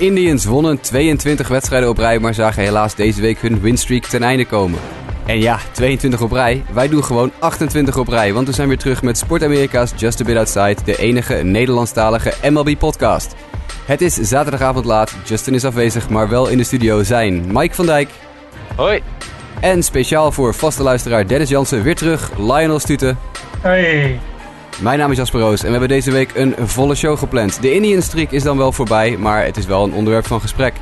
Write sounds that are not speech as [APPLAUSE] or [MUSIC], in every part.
Indians wonnen 22 wedstrijden op rij, maar zagen helaas deze week hun winstreak ten einde komen. En ja, 22 op rij. Wij doen gewoon 28 op rij, want we zijn weer terug met Sport Amerika's Just a Bit Outside, de enige Nederlandstalige MLB-podcast. Het is zaterdagavond laat, Justin is afwezig, maar wel in de studio zijn Mike van Dijk. Hoi. En speciaal voor vaste luisteraar Dennis Jansen weer terug, Lionel Stuten. Hey. Mijn naam is Jasper Roos en we hebben deze week een volle show gepland. De Indian streak is dan wel voorbij, maar het is wel een onderwerp van gesprek.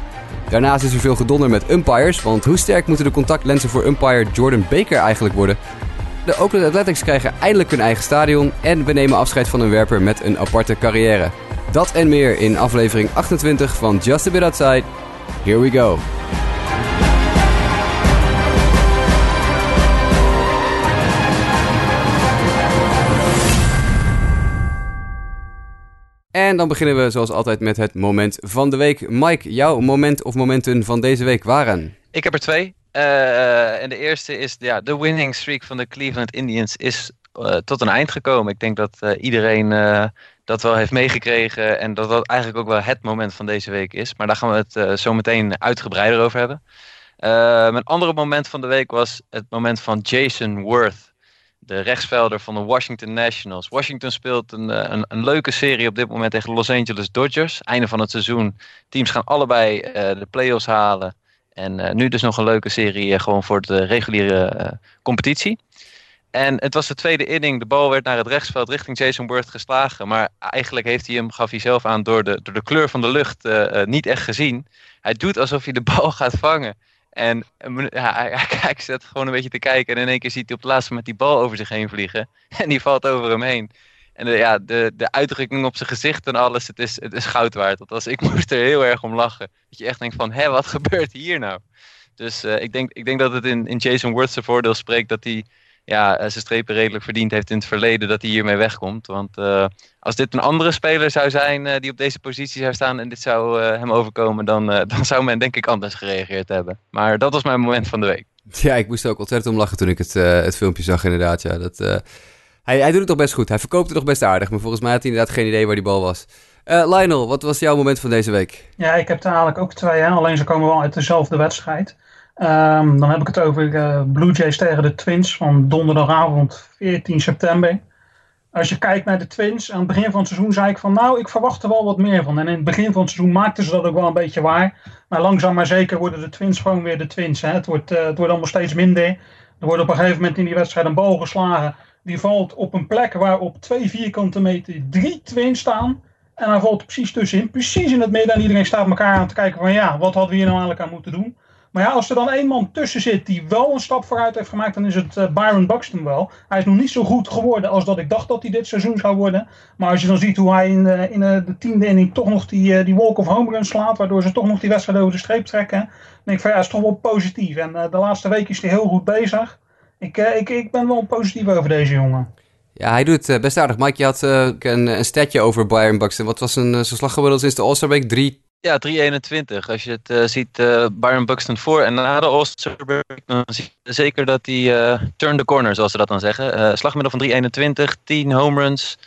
Daarnaast is er veel gedonder met umpires, want hoe sterk moeten de contactlenzen voor umpire Jordan Baker eigenlijk worden? De Oakland Athletics krijgen eindelijk hun eigen stadion en we nemen afscheid van een werper met een aparte carrière. Dat en meer in aflevering 28 van Just a Bit Outside. Here we go. En dan beginnen we zoals altijd met het moment van de week. Mike, jouw moment of momenten van deze week waren? Ik heb er twee. Uh, en de eerste is ja, de winning streak van de Cleveland Indians is uh, tot een eind gekomen. Ik denk dat uh, iedereen dat wel heeft meegekregen en dat dat eigenlijk ook wel het moment van deze week is. Maar daar gaan we het zo meteen uitgebreider over hebben. mijn andere moment van de week was het moment van Jason Worth de rechtsvelder van de Washington Nationals. Washington speelt een, eh, een, een, leuke serie op dit moment tegen Los Angeles Dodgers. Einde van het seizoen. Teams gaan allebei uh, de playoffs halen. En uh, nu dus nog een leuke serie gewoon voor de reguliere competitie. En het was de tweede inning. De bal werd naar het rechtsveld richting Jason Worth geslagen. Maar eigenlijk heeft hij hem, gaf hij zelf aan, door de, door de kleur van de lucht niet echt gezien. Hij doet alsof hij de bal [LAUGHS] gaat vangen. En ja, hij, [LAUGHS] hij, zit gewoon een beetje te kijken. En in één keer ziet hij op het laatste met die bal over zich heen vliegen. [LAUGHS] En die valt over hem heen. En de, ja, de, de uitdrukking op zijn gezicht en alles, het is, het is goud waard. Dat was, ik [LAUGHS] moest er heel erg om lachen. Dat je echt denkt van, hé, wat gebeurt hier nou? Dus uh, ik, denk, ik denk dat het in, in Jason Worth's voordeel spreekt dat hij ja, zijn strepen redelijk verdiend heeft in het verleden dat hij hiermee wegkomt. Want uh, als dit een andere speler zou zijn uh, die op deze positie zou staan en dit zou uh, hem overkomen, dan, [LAUGHS] dan zou men denk ik anders gereageerd hebben. Maar dat was mijn moment van de week. Ja, ik moest ook ontzettend om lachen toen ik het, het filmpje zag inderdaad. Ja, dat, hij, hij doet het toch best goed. Hij verkoopt het toch best aardig, maar volgens mij had hij inderdaad geen idee waar die bal was. Lionel, wat was jouw moment van deze week? Ja, ik heb er eigenlijk ook twee, hè? alleen ze komen wel uit dezelfde wedstrijd. Um, dan heb ik het over uh, Blue Jays tegen de Twins van donderdagavond 14 september. Als je kijkt naar de Twins, aan het begin van het seizoen zei ik van nou, ik verwacht er wel wat meer van. En in het begin van het seizoen maakten ze dat ook wel een beetje waar. Maar langzaam maar zeker worden de Twins gewoon weer de Twins. Hè. Het, wordt, uh, het wordt allemaal steeds minder. Er wordt op een gegeven moment in die wedstrijd een bal geslagen. Die valt op een plek waar op twee vierkante meter drie Twins staan. En hij valt precies tussenin, precies in het midden. En iedereen staat elkaar aan te kijken van ja, wat hadden we hier nou eigenlijk aan moeten doen. Maar ja, als er dan één man tussen zit die wel een stap vooruit heeft gemaakt, dan is het uh, Byron Buxton wel. Hij is nog niet zo goed geworden als dat ik dacht dat hij dit seizoen zou worden. Maar als je dan ziet hoe hij in, uh, in de tiende inning toch nog die, die walk of home run slaat, waardoor ze toch nog die wedstrijd over de streep trekken, dan denk ik van ja, is toch wel positief. En de laatste week is hij heel goed bezig. Ik, ik, ik ben wel positief over deze jongen. Ja, hij doet best aardig. Mike, je had een, een statje over Byron Buxton. Wat was een, zijn slaggemiddeld sinds de All-Star Week? 3 ja, 3,21. Als je het uh, ziet, uh, Byron Buxton voor en na de All-Star dan zie je zeker dat hij uh, turn the corner, zoals ze dat dan zeggen. slagmiddel van 3,21, 10 home runs,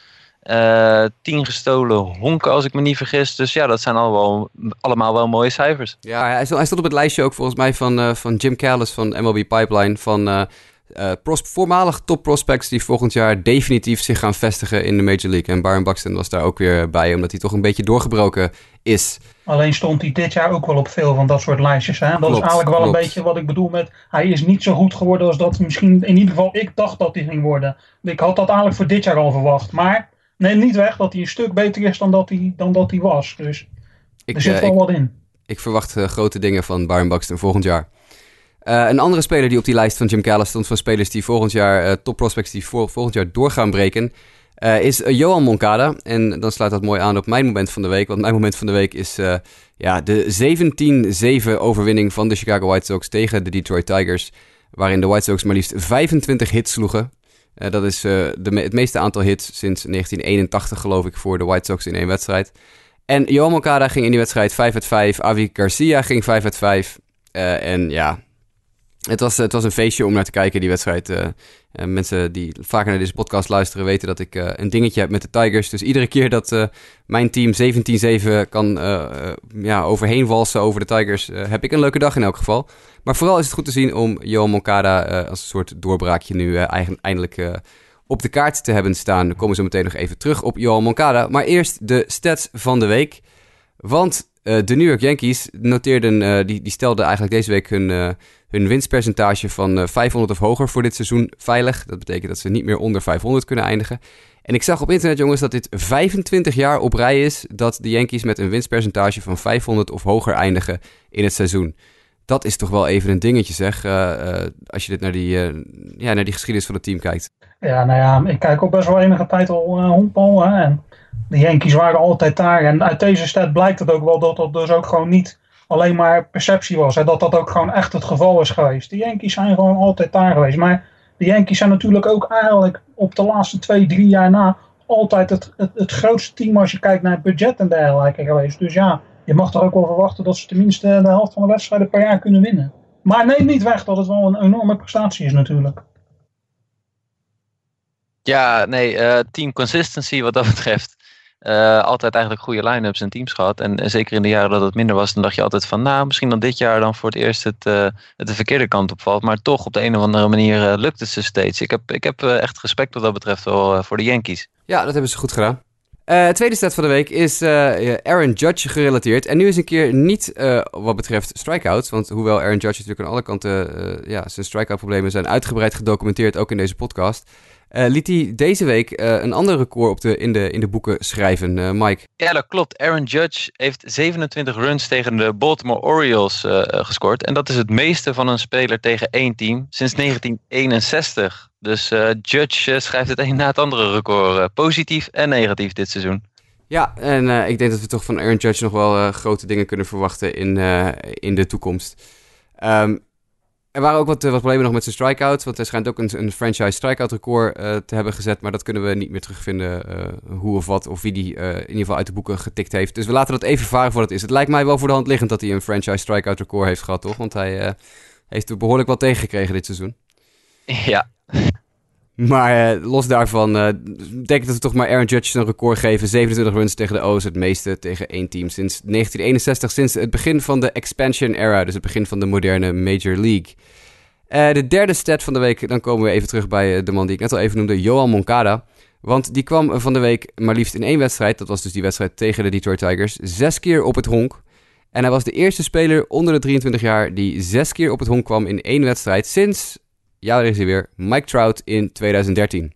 10 gestolen honken, als ik me niet vergis. Dus ja, dat zijn allemaal, allemaal wel mooie cijfers. Ja, hij stond, op het lijstje ook volgens mij van, van Jim Callis van MLB Pipeline, van... Voormalig top prospects die volgend jaar definitief zich gaan vestigen in de Major League. En Byron Buxton was daar ook weer bij, omdat hij toch een beetje doorgebroken is. Alleen stond hij dit jaar ook wel op veel van dat soort lijstjes. Hè? Dat klopt, is eigenlijk wel klopt. een beetje wat ik bedoel met... Hij is niet zo goed geworden als dat misschien in ieder geval ik dacht dat hij ging worden. Ik had dat eigenlijk voor dit jaar al verwacht. Maar neem niet weg dat hij een stuk beter is dan dat hij, dan dat hij was. Dus ik, er zit uh, wel wat in. Ik verwacht uh, grote dingen van Byron Buxton volgend jaar. Uh, een andere speler die op die lijst van Jim Callis stond van spelers die volgend jaar, uh, top prospects die voor, volgend jaar door gaan breken, uh, is Johan Moncada. En dan sluit dat mooi aan op mijn moment van de week. Want mijn moment van de week is ja, de 17-7 overwinning van de Chicago White Sox tegen de Detroit Tigers. Waarin de White Sox maar liefst 25 hits sloegen. dat is de, het meeste aantal hits sinds 1981 geloof ik voor de White Sox in één wedstrijd. En Johan Moncada ging in die wedstrijd 5 uit 5. Avi Garcia ging 5 uit 5. en ja, Het was, het was een feestje om naar te kijken, die wedstrijd. Uh, mensen die vaker naar deze podcast luisteren weten dat ik uh, een dingetje heb met de Tigers. Dus iedere keer dat mijn team 17-7 kan ja, overheen walsen over de Tigers, heb ik een leuke dag in elk geval. Maar vooral is het goed te zien om Johan Moncada als een soort doorbraakje nu eindelijk op de kaart te hebben staan. Dan komen we zo meteen nog even terug op Johan Moncada. Maar eerst de stats van de week. Want de New York Yankees noteerden, die, die stelden eigenlijk deze week hun hun winstpercentage van 500 eh, of hoger voor dit seizoen veilig. Dat betekent dat ze niet meer onder 500 kunnen eindigen. En ik zag op internet, jongens, dat dit 25 jaar op rij is dat de Yankees met een winstpercentage van 500 of hoger eindigen in het seizoen. Dat is toch wel even een dingetje, zeg, uh, als je dit naar die, ja, naar die geschiedenis van het team kijkt. Ja, nou ja, ik kijk ook best wel enige tijd al uh, honkbal. En de Yankees waren altijd daar. En uit deze stat blijkt het ook wel dat dat dus ook gewoon niet alleen maar perceptie was. Dat dat ook gewoon echt het geval is geweest. De Yankees zijn gewoon altijd daar geweest. Maar de Yankees zijn natuurlijk ook eigenlijk op de laatste twee, drie jaar na altijd het, het, het grootste team als je kijkt naar het budget en dergelijke geweest. Dus ja, je mag toch ook wel verwachten dat ze tenminste de helft van de wedstrijden per jaar kunnen winnen. Maar neem niet weg dat het wel een enorme prestatie is natuurlijk. Ja, nee, uh, team consistency wat dat betreft. Uh, altijd eigenlijk goede line-ups en teams gehad. En, zeker in de jaren dat het minder was, dan dacht je altijd van, nou, misschien dan dit jaar dan voor het eerst het, het de verkeerde kant opvalt. Maar toch, op de een of andere manier uh, lukt het ze steeds. Ik heb, ik heb echt respect wat dat betreft wel voor de Yankees. Ja, dat hebben ze goed gedaan. tweede stat van de week is Aaron Judge gerelateerd. En nu is een keer niet wat betreft strikeouts. Want hoewel Aaron Judge natuurlijk aan alle kanten ja, zijn strikeout problemen zijn uitgebreid gedocumenteerd, ook in deze podcast uh, liet hij deze week uh, een ander record op de, in, de, in de boeken schrijven, uh, Mike. Ja, dat klopt. Aaron Judge heeft 27 runs tegen de Baltimore Orioles gescoord. En dat is het meeste van een speler tegen één team sinds 1961. Dus Judge schrijft het [LAUGHS] een na het andere record. positief en negatief dit seizoen. Ja, en ik denk dat we toch van Aaron Judge nog wel grote dingen kunnen verwachten in, in de toekomst. Um, er waren ook wat, wat problemen nog met zijn strikeout. Want hij schijnt ook een, een franchise strikeout record uh, te hebben gezet. Maar dat kunnen we niet meer terugvinden. Uh, hoe of wat. Of wie die in ieder geval uit de boeken getikt heeft. Dus we laten dat even varen voor het is. Het lijkt mij wel voor de hand liggend dat hij een franchise strikeout record heeft gehad, toch? Want hij heeft er behoorlijk wat tegengekregen dit seizoen. Ja. Maar uh, los daarvan uh, denk ik dat we toch maar Aaron Judge een record geven. 27 runs tegen de O's, het meeste tegen één team sinds 1961. Sinds het begin van de expansion era, dus het begin van de moderne Major League. Uh, de derde stat van de week, dan komen we even terug bij de man die ik net al even noemde, Johan Moncada. Want die kwam van de week maar liefst in één wedstrijd, dat was dus die wedstrijd tegen de Detroit Tigers, zes keer op het honk. En hij was de eerste speler onder de 23 jaar die zes keer op het honk kwam in één wedstrijd sinds ja, daar is weer. Mike Trout in 2013.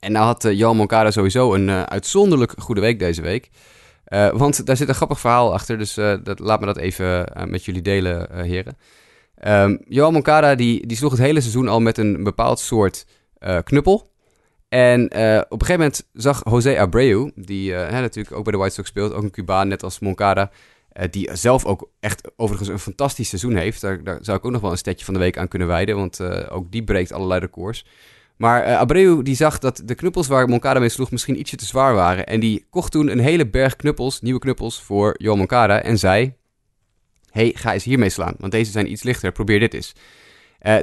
En nou had uh, Johan Moncada sowieso een uh, uitzonderlijk goede week deze week. Uh, want daar zit een grappig verhaal achter, dus dat, laat me dat even met jullie delen, heren. Um, Johan Moncada die, die sloeg het hele seizoen al met een bepaald soort knuppel. En op een gegeven moment zag José Abreu, die natuurlijk ook bij de White Sox speelt, ook een Cubaan net als Moncada, die zelf ook echt overigens een fantastisch seizoen heeft. Daar, zou ik ook nog wel een stetje van de week aan kunnen wijden. Want uh, ook die breekt allerlei records. Maar uh, Abreu die zag dat de knuppels waar Moncada mee sloeg misschien ietsje te zwaar waren. En die kocht toen een hele berg knuppels, nieuwe knuppels, voor Johan Moncada. En zei, hey, ga eens hiermee slaan. Want deze zijn iets lichter, probeer dit eens.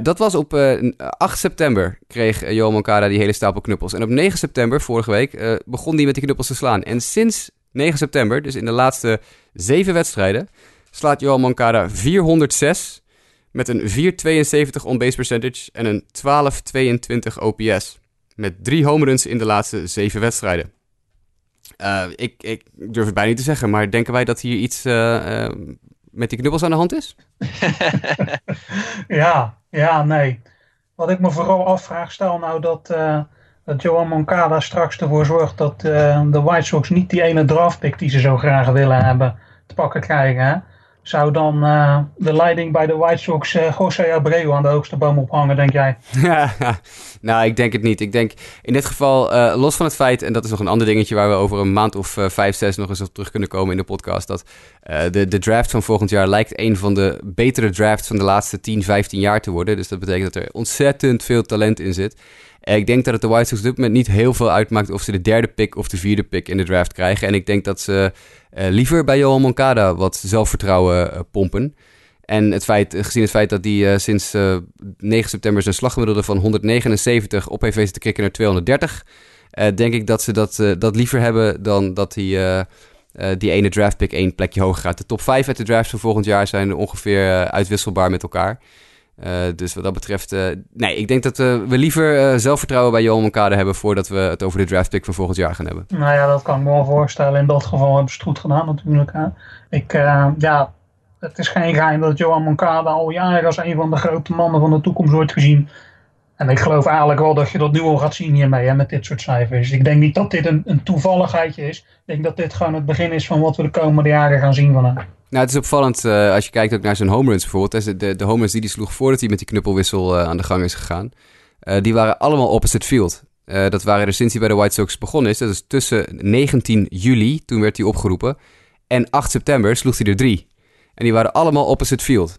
Dat was op uh, 8 september kreeg Johan Moncada die hele stapel knuppels. En op 9 september, vorige week, begon hij met die knuppels te slaan. En sinds 9 september, dus in de laatste zeven wedstrijden, slaat Johan Moncada 406 met een 4,72 on-base percentage en een 12,22 OPS. Met drie home runs in de laatste zeven wedstrijden. Uh, ik, ik, durf het bijna niet te zeggen, maar denken wij dat hier iets uh, uh, met die knuppels aan de hand is? [LAUGHS] ja, ja, nee. Wat ik me vooral afvraag, stel nou dat dat Johan Moncada straks ervoor zorgt dat uh, de White Sox niet die ene draftpick die ze zo graag willen hebben te pakken krijgen. Zou dan uh, de leiding bij de White Sox uh, José Abreu aan de hoogste boom ophangen, denk jij? [LAUGHS] nou, ik denk het niet. Ik denk in dit geval, los van het feit, en dat is nog een ander dingetje waar we over een maand of vijf, zes nog eens op terug kunnen komen in de podcast, dat de, de draft van volgend jaar lijkt een van de betere drafts van de laatste 10, 15 jaar te worden. Dus dat betekent dat er ontzettend veel talent in zit. Eh, ik denk dat het de White Sox op dit moment niet heel veel uitmaakt of ze de derde pick of de vierde pick in de draft krijgen. En ik denk dat ze uh, liever bij Johan Moncada wat zelfvertrouwen uh, pompen. En het feit, gezien het feit dat hij sinds 9 september zijn slaggemiddelde van 179 op heeft te krikken naar 230, denk ik dat ze dat, dat liever hebben dan dat hij die ene draftpick één plekje hoger gaat. De top 5 uit de drafts van volgend jaar zijn ongeveer uitwisselbaar met elkaar. Uh, dus wat dat betreft, uh, nee, ik denk dat uh, we liever zelfvertrouwen bij Johan Moncada hebben voordat we het over de draft pick van volgend jaar gaan hebben. Nou ja, dat kan ik me wel voorstellen. In dat geval hebben ze het goed gedaan natuurlijk. Hè. Ik, ja, het is geen geheim dat Johan Moncada al jaren als een van de grote mannen van de toekomst wordt gezien. En ik geloof eigenlijk wel dat je dat nu al gaat zien hiermee, hè, met dit soort cijfers. Ik denk niet dat dit een, een toevalligheidje is. Ik denk dat dit gewoon het begin is van wat we de komende jaren gaan zien van hem. Nou, het is opvallend uh, als je kijkt ook naar zijn home runs bijvoorbeeld. De, de home runs die hij sloeg voordat hij met die knuppelwissel uh, aan de gang is gegaan. Uh, die waren allemaal opposite field. dat waren er sinds hij bij de White Sox begonnen is. Dat is tussen 19 juli, toen werd hij opgeroepen. En 8 september sloeg hij er drie. En die waren allemaal opposite field.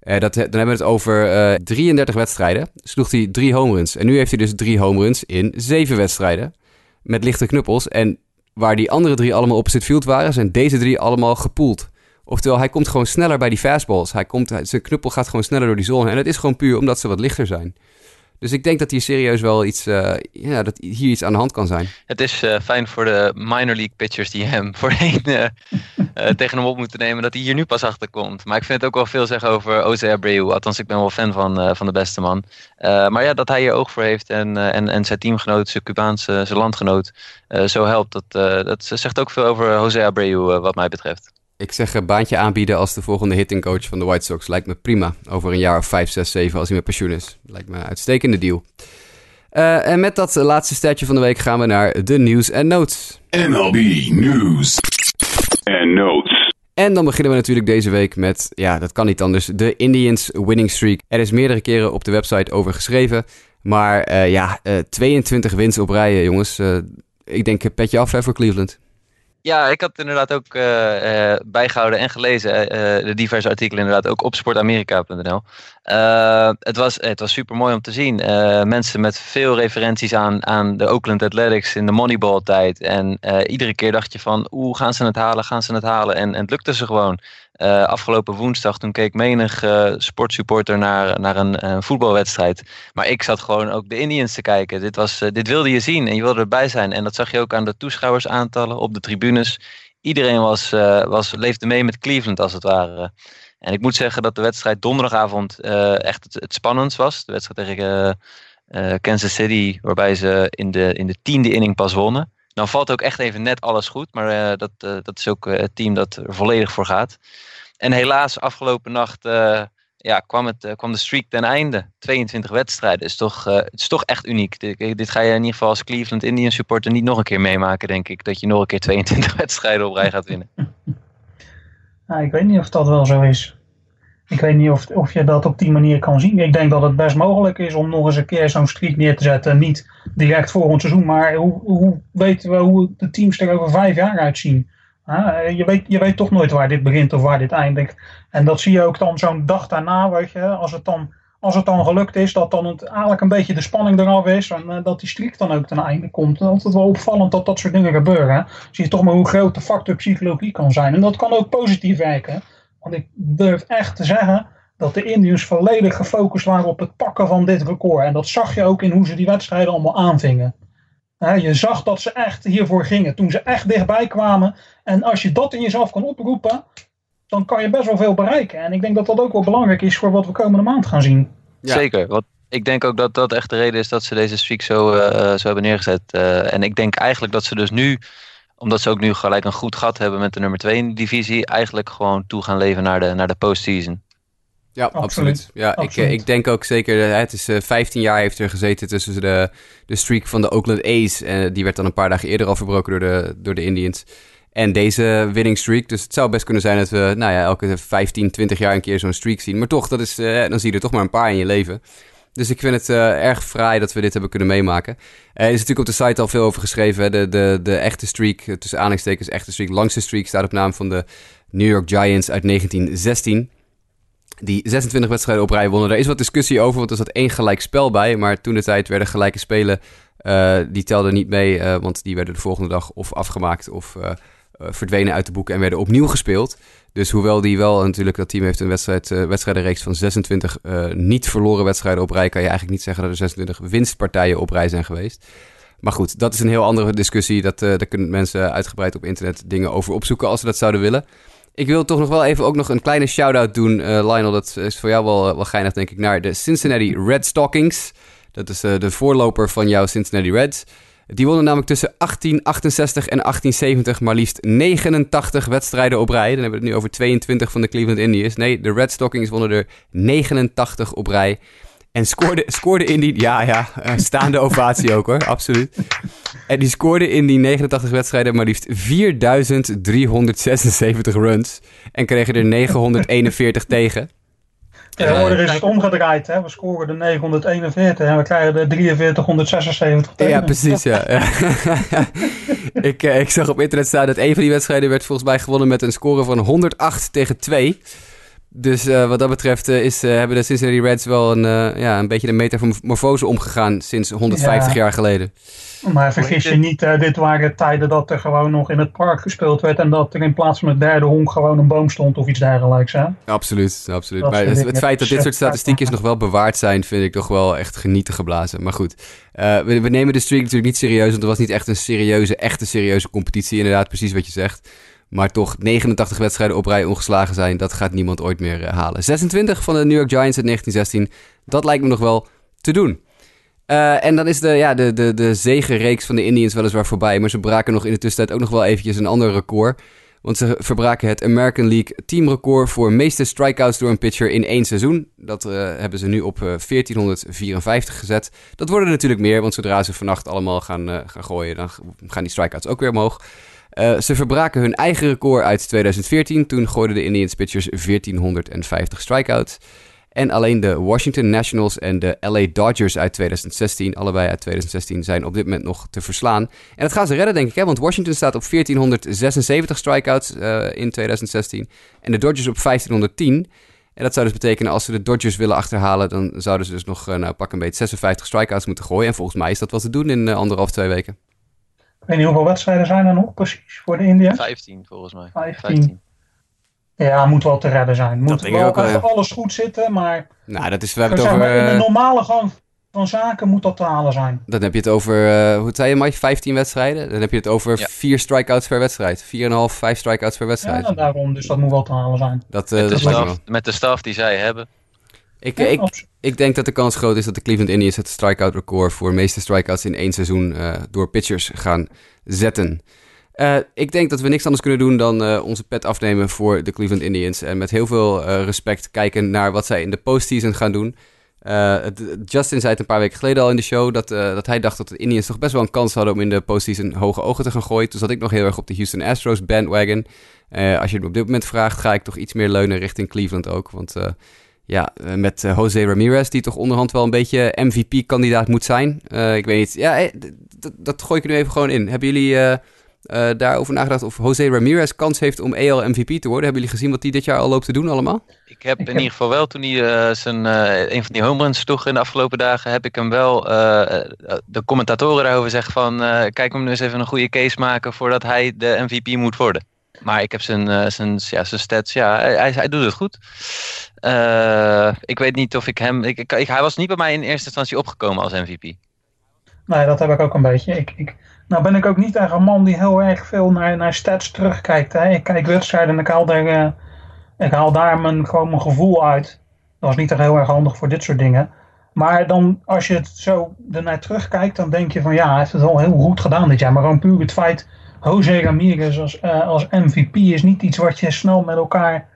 dat, dan hebben we het over 33 wedstrijden. Sloeg hij drie home runs. En nu heeft hij dus drie home runs in zeven wedstrijden. Met lichte knuppels. En waar die andere drie allemaal opposite field waren, zijn deze drie allemaal gepoeld. Oftewel, hij komt gewoon sneller bij die fastballs. Hij komt, zijn knuppel gaat gewoon sneller door die zone. En het is gewoon puur omdat ze wat lichter zijn. Dus ik denk dat hier serieus wel iets, uh, ja, dat hier iets aan de hand kan zijn. Het is uh, fijn voor de minor league pitchers die hem [LAUGHS] voorheen uh, tegen hem op moeten nemen, dat hij hier nu pas achter komt. Maar ik vind het ook wel veel zeggen over Jose Abreu. Althans, ik ben wel fan van, van de beste man. maar ja, dat hij hier oog voor heeft en, en, en zijn teamgenoot, zijn Cubaanse, zijn landgenoot, zo helpt. Dat, dat zegt ook veel over Jose Abreu, wat mij betreft. Ik zeg een baantje aanbieden als de volgende hitting coach van de White Sox. Lijkt me prima. Over een jaar of 5, 6, 7 als hij met pensioen is. Lijkt me een uitstekende deal. Uh, en met dat laatste statje van de week gaan we naar de nieuws en notes. MLB News en Notes. En dan beginnen we natuurlijk deze week met, ja, dat kan niet anders, de Indians winning streak. Er is meerdere keren op de website over geschreven. Maar uh, ja, uh, eh, 22 wins op rijen, jongens. ik denk petje af hè, voor Cleveland. Ja, ik had inderdaad ook uh, bijgehouden en gelezen uh, de diverse artikelen inderdaad ook op sportamerika.nl. het, was, het was super mooi om te zien. mensen met veel referenties aan, aan de Oakland Athletics in de Moneyball tijd. En iedere keer dacht je van, oeh, gaan ze het halen, gaan ze het halen? En, en het lukte ze gewoon. Uh, afgelopen woensdag, toen keek menig uh, sportsupporter naar, naar een, voetbalwedstrijd. Maar ik zat gewoon ook de Indians te kijken. Dit, was, uh, dit wilde je zien en je wilde erbij zijn. En dat zag je ook aan de toeschouwersaantallen op de tribunes. Iedereen was, was, leefde mee met Cleveland als het ware. En ik moet zeggen dat de wedstrijd donderdagavond echt het, het spannendst was. De wedstrijd tegen Kansas City, waarbij ze in de, in de tiende inning pas wonnen. Dan valt ook echt even net alles goed. Maar dat, dat is ook het team dat er volledig voor gaat. En helaas, afgelopen nacht uh, ja, kwam, het, uh, kwam de streak ten einde. 22 wedstrijden. Is toch, uh, het is toch echt uniek. Dit, dit, ga je in ieder geval als Cleveland Indian supporter niet nog een keer meemaken, denk ik. Dat je nog een keer 22 [LAUGHS] wedstrijden op rij gaat winnen. [LAUGHS] Ik weet niet of dat wel zo is. Ik weet niet of, of je dat op die manier kan zien. Ik denk dat het best mogelijk is om nog eens een keer zo'n streak neer te zetten. Niet direct een seizoen, maar hoe, hoe weten we hoe de teams er over vijf jaar uitzien? Je, weet, je weet toch nooit waar dit begint of waar dit eindigt. En dat zie je ook dan zo'n dag daarna, weet je, als het dan, als het dan gelukt is, dat dan het, eigenlijk een beetje de spanning eraf is en uh, dat die streak dan ook ten einde komt. Is altijd wel opvallend dat dat soort dingen gebeuren. Zie je toch maar hoe groot de factor psychologie kan zijn. En dat kan ook positief werken. Want ik durf echt te zeggen dat de Indians volledig gefocust waren op het pakken van dit record. En dat zag je ook in hoe ze die wedstrijden allemaal aanvingen je zag dat ze echt hiervoor gingen. Toen ze echt dichtbij kwamen. En als je dat in jezelf kan oproepen, dan kan je best wel veel bereiken. En ik denk dat dat ook wel belangrijk is voor wat we komende maand gaan zien. Zeker. Want ik denk ook dat dat echt de reden is dat ze deze streak zo, uh, zo hebben neergezet. Uh, en ik denk eigenlijk dat ze dus nu, omdat ze ook nu gelijk een goed gat hebben met de nummer 2 in de divisie, eigenlijk gewoon toe gaan leven naar de, naar de postseason. Ja, absoluut. Ja, Ik, eh, ik denk ook zeker, eh, het is uh, eh, 15 jaar heeft er gezeten tussen de, de streak van de Oakland A's. En die werd dan een paar dagen eerder al verbroken door de, door de Indians. En deze winning streak. Dus het zou best kunnen zijn dat we nou ja, elke 15, 20 jaar een keer zo'n streak zien. Maar toch, dat is, dan zie je er toch maar een paar in je leven. Dus ik vind het erg fraai dat we dit hebben kunnen meemaken. Er is natuurlijk op de site al veel over geschreven. De, de, de echte streak, tussen aanhalingstekens echte streak, langste streak, staat op naam van de New York Giants uit 1916 die 26 wedstrijden op rij wonnen. Daar is wat discussie over, want er zat één gelijk spel bij. Maar toen de tijd werden gelijke spelen, die telden niet mee. Want die werden de volgende dag of afgemaakt of eh, verdwenen uit de boeken en werden opnieuw gespeeld. Dus hoewel die wel natuurlijk, dat team heeft een wedstrijd, uh, wedstrijdenreeks van 26 niet verloren wedstrijden op rij, kan je eigenlijk niet zeggen dat er 26 winstpartijen op rij zijn geweest. Maar goed, dat is een heel andere discussie. Dat, daar kunnen mensen uitgebreid op internet dingen over opzoeken als ze dat zouden willen. Ik wil toch nog wel even ook nog een kleine shout-out doen, Lionel. Dat is voor jou wel, wel geinig, denk ik, naar de Cincinnati Red Stockings. Dat is de voorloper van jouw Cincinnati Reds. Die wonnen namelijk tussen 1868 en 1870 maar liefst 89 wedstrijden op rij. Dan hebben we het nu over 22 van de Cleveland Indians. Nee, de Red Stockings wonnen er 89 op rij. En scoorde, scoorde in die... Ja, ja, staande ovatie ook hoor, absoluut. En die scoorde in die 89 wedstrijden maar liefst 4376 runs. En kregen er 941 tegen. Tegenwoordig is het omgedraaid. Hè? We scoren de 941 en we krijgen de 4376 tegen. Ja, precies. Ja. [LAUGHS] ik, eh, ik zag op internet staan dat een van die wedstrijden werd volgens mij gewonnen met een score van 108 tegen 2. Dus uh, wat dat betreft uh, is, uh, hebben de Cincinnati Reds wel een, ja, een beetje de metamorfose omgegaan sinds 150 ja. jaar geleden. Maar vergis je niet, dit waren tijden dat er gewoon nog in het park gespeeld werd en dat er in plaats van het derde honk gewoon een boom stond of iets dergelijks. Hè? Absoluut, absoluut. maar het, het, feit dat dit soort statistiekjes nog wel bewaard zijn, vind ik toch wel echt genieten geblazen. Maar goed, we, we, nemen de streak natuurlijk niet serieus, want er was niet echt een serieuze, echte serieuze competitie. Inderdaad, precies wat je zegt. Maar toch 89 wedstrijden op rij ongeslagen zijn, dat gaat niemand ooit meer uh, halen. 26 van de New York Giants in 1916, dat lijkt me nog wel te doen. Uh, en dan is de, ja, de, de, de zegenreeks van de Indians weliswaar voorbij. Maar ze braken nog in de tussentijd ook nog wel eventjes een ander record. Want ze verbraken het American League teamrecord voor meeste strikeouts door een pitcher in één seizoen. Dat uh, hebben ze nu op uh, 1454 gezet. Dat worden natuurlijk meer, want zodra ze vannacht allemaal gaan, gaan gooien, dan gaan die strikeouts ook weer omhoog. Ze verbraken hun eigen record uit 2014. Toen gooiden de Indians pitchers 1450 strikeouts. En alleen de Washington Nationals en de LA Dodgers uit 2016, allebei uit 2016, zijn op dit moment nog te verslaan. En dat gaan ze redden, denk ik, hè? want Washington staat op 1476 strikeouts uh, in 2016 en de Dodgers op 1510. En dat zou dus betekenen, als ze de Dodgers willen achterhalen, dan zouden ze dus nog, uh, nou, pak een beetje 56 strikeouts moeten gooien. En volgens mij is dat wat te doen in uh, anderhalf, twee weken. Ik weet niet hoeveel wedstrijden zijn er nog precies voor de Indians? 15 volgens mij. 15. 15. Ja, moet wel te redden zijn. Moet wel ook, ja. alles goed zitten, maar... Nou, dat is... We hebben het over... In de normale gang van zaken moet dat te halen zijn. Dan heb je het over, uh, hoe zei je Mike, 15 wedstrijden? Dan heb je het over ja. 4 strikeouts per wedstrijd. 4,5, 5 strikeouts per wedstrijd. Ja, daarom. Dus dat moet wel te halen zijn. Dat, uh, met, de dat staf, met de staf die zij hebben. Ik, ja, ik, ik, denk dat de kans groot is dat de Cleveland Indians het strikeout record voor de meeste strikeouts in één seizoen uh, door pitchers gaan zetten. Uh, ik denk dat we niks anders kunnen doen dan uh, onze pet afnemen voor de Cleveland Indians. En met heel veel uh, respect kijken naar wat zij in de postseason gaan doen. Justin zei het een paar weken geleden al in de show dat, dat hij dacht dat de Indians toch best wel een kans hadden om in de postseason hoge ogen te gaan gooien. Toen zat ik nog heel erg op de Houston Astros bandwagon. als je het op dit moment vraagt, ga ik toch iets meer leunen richting Cleveland ook. Want ja, met Jose Ramirez, die toch onderhand wel een beetje MVP-kandidaat moet zijn. ik weet niet, ja, dat, dat gooi ik nu even gewoon in. Hebben jullie uh, daarover nagedacht of Jose Ramirez kans heeft om EL MVP te worden. Hebben jullie gezien wat hij dit jaar al loopt te doen allemaal? Ik heb in ieder geval wel, toen hij uh, zijn, uh, een van die home runs toch in de afgelopen dagen, heb ik hem wel, de commentatoren daarover zeggen van, kijk hem nu eens even een goede case maken voordat hij de MVP moet worden. Maar ik heb zijn, zijn, ja, zijn stats, ja, hij, hij doet het goed. ik weet niet of ik hem, ik, ik, hij was niet bij mij in eerste instantie opgekomen als MVP. Nee, dat heb ik ook een beetje. Ik, ik, nou ben ik ook niet echt een man die heel erg veel naar, naar stats terugkijkt. Hè. Ik kijk wedstrijden en ik haal daar, uh, ik haal daar mijn, gewoon mijn gevoel uit. Dat is niet echt heel erg handig voor dit soort dingen. Maar dan, als je het zo ernaar terugkijkt, dan denk je van ja, hij heeft het wel heel goed gedaan dit jaar. Maar gewoon puur het feit, Jose Ramirez als, uh, als MVP is niet iets wat je snel met elkaar,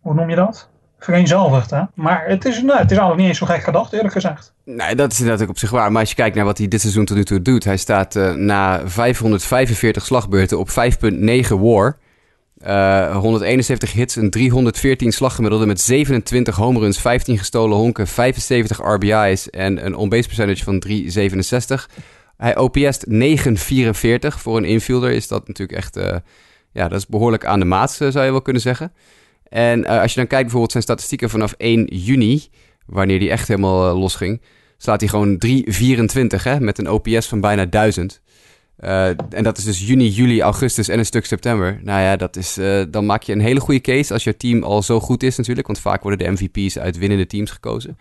hoe noem je dat? Vereenzelvigd. Hè? Maar het is, nou, het is eigenlijk niet eens zo gek gedacht, eerlijk gezegd. Nee, dat is inderdaad ook op zich waar. Maar als je kijkt naar wat hij dit seizoen tot nu toe doet. Hij staat uh, na 545 slagbeurten op 5,9 war. Uh, 171 hits, een 314 slaggemiddelde met 27 home runs, 15 gestolen honken, 75 RBI's en een on-base percentage van 367. Hij OPS't 944. Voor een infielder is dat natuurlijk echt... Uh, ja, dat is behoorlijk aan de maat, zou je wel kunnen zeggen. En uh, als je dan kijkt bijvoorbeeld zijn statistieken vanaf 1 juni, wanneer die echt helemaal uh, losging, slaat hij gewoon 3,24 hè, met een OPS van bijna 1000. Eh, en dat is dus juni, juli, augustus en een stuk september. Nou ja, dat is, eh, dan maak je een hele goede case als je team al zo goed is natuurlijk. Want vaak worden de MVP's uit winnende teams gekozen.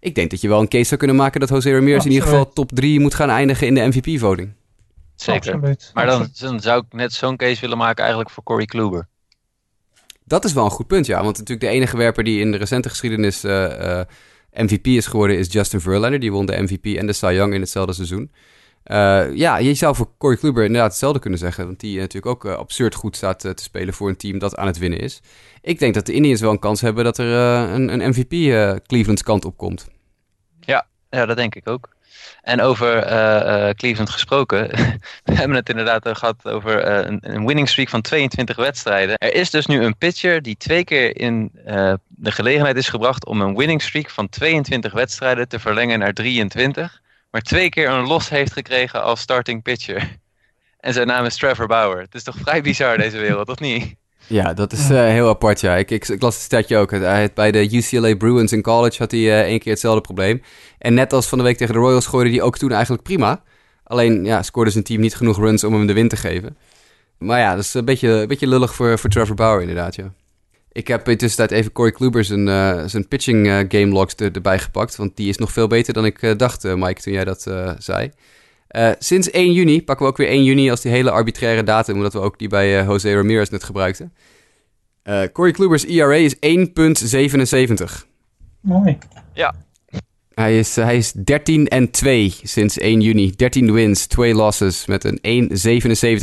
Ik denk dat je wel een case zou kunnen maken dat Jose Ramirez in ieder geval top 3 moet gaan eindigen in de MVP-voting. Zeker. Absoluut. Maar dan, dan zou ik net zo'n case willen maken eigenlijk voor Corey Kluber. Dat is wel een goed punt, ja. Want natuurlijk de enige werper die in de recente geschiedenis eh, eh, MVP is geworden is Justin Verlander. Die won de MVP en de Cy Young in hetzelfde seizoen. Eh, ja, je zou voor Corey Kluber inderdaad hetzelfde kunnen zeggen. Want die natuurlijk ook absurd goed staat te spelen voor een team dat aan het winnen is. Ik denk dat de Indians wel een kans hebben dat er een, een MVP Clevelands kant op komt. Ja, dat denk ik ook. En over eh, eh, Cleveland gesproken, [LAUGHS] we hebben het inderdaad eh, gehad over eh, een, een winning streak van 22 wedstrijden. Er is dus nu een pitcher die twee keer in de gelegenheid is gebracht om een winning streak van 22 wedstrijden te verlengen naar 23. Maar twee keer een los heeft gekregen als starting pitcher. En zijn naam is Trevor Bauer. Het is toch vrij bizar deze wereld, of niet? Ja, dat is eh, heel apart, ja. Ik, ik, ik las het statje ook. Hij had bij de UCLA Bruins in college had hij eh, één keer hetzelfde probleem. En net als van de week tegen de Royals gooide hij ook toen eigenlijk prima. Alleen ja, scoorde zijn team niet genoeg runs om hem de win te geven. Maar ja, dat is een beetje, een beetje lullig voor, voor Trevor Bauer inderdaad, ja. Ik heb in tussentijd even Corey Kluber zijn, eh, zijn pitching game logs er, erbij gepakt. Want die is nog veel beter dan ik dacht, Mike, toen jij dat zei. Eh, sinds 1 juni, pakken we ook weer 1 juni als die hele arbitraire datum, omdat we ook die bij eh, Jose Ramirez net gebruikten. Eh Corey Kluber's ERA is 1,77. Mooi. Hij is, hij is 13 en 2 sinds 1 juni. 13 wins, 2 losses met een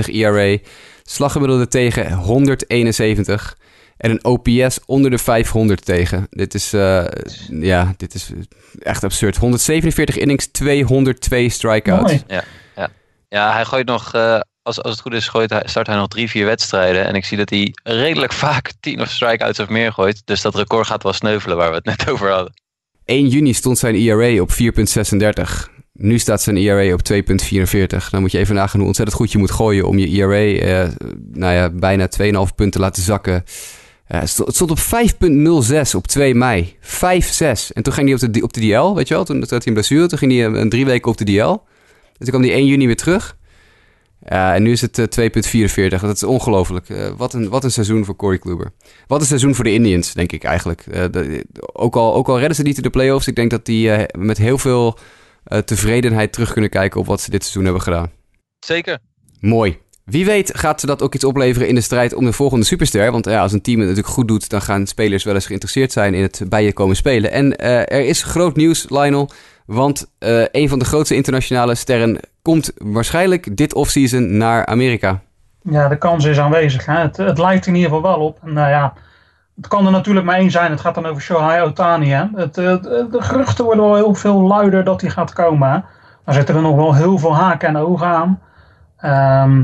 1,77 ERA. Slaggemiddelde tegen 171. En een OPS onder de 500 tegen. Dit is, eh, ja, dit is echt absurd. 147 innings, 202 strikeouts. Mooi. Ja, hij gooit nog, eh, als, als het goed is, gooit hij, start hij nog drie, vier wedstrijden. En ik zie dat hij redelijk vaak tien of strikeouts of meer gooit. Dus dat record gaat wel sneuvelen waar we het net over hadden. 1 juni stond zijn ERA op 4,36. Nu staat zijn ERA op 2,44. Dan moet je even nagaan hoe ontzettend goed je moet gooien om je ERA eh, nou ja, bijna 2,5 punten te laten zakken. Eh, het stond- op 5,06 op 2 mei. 5,6. En toen ging hij op de, op de DL, weet je wel. Toen toen had hij een blessure. Toen ging hij een, een drie weken op de DL. En toen kwam hij 1 juni weer terug. Ja, en nu is het eh, 2,44. Dat is ongelooflijk. Eh, wat, een, wat een seizoen voor Corey Kluber. Wat een seizoen voor de Indians, denk ik eigenlijk. Eh, de- ook, al, ook al redden ze niet in de playoffs, ik denk dat die eh, met heel veel eh, tevredenheid terug kunnen kijken op wat ze dit seizoen hebben gedaan. Zeker. Mooi. Wie weet gaat ze dat ook iets opleveren in de strijd om de volgende superster. Want ja, als een team het natuurlijk goed doet, dan gaan spelers wel eens geïnteresseerd zijn in het bij je komen spelen. En eh, er is groot nieuws, Lionel. Want eh, een van de grootste internationale sterren komt waarschijnlijk dit offseason naar Amerika. Ja, de kans is aanwezig. Hè? Het, lijkt in ieder geval wel op. En nou ja, het kan er natuurlijk maar één zijn. Het gaat dan over Shohei Otani. Hè? Het, eh, de, geruchten worden wel heel veel luider dat hij gaat komen. Hè? Dan zitten er nog wel heel veel haken en ogen aan. Ehm,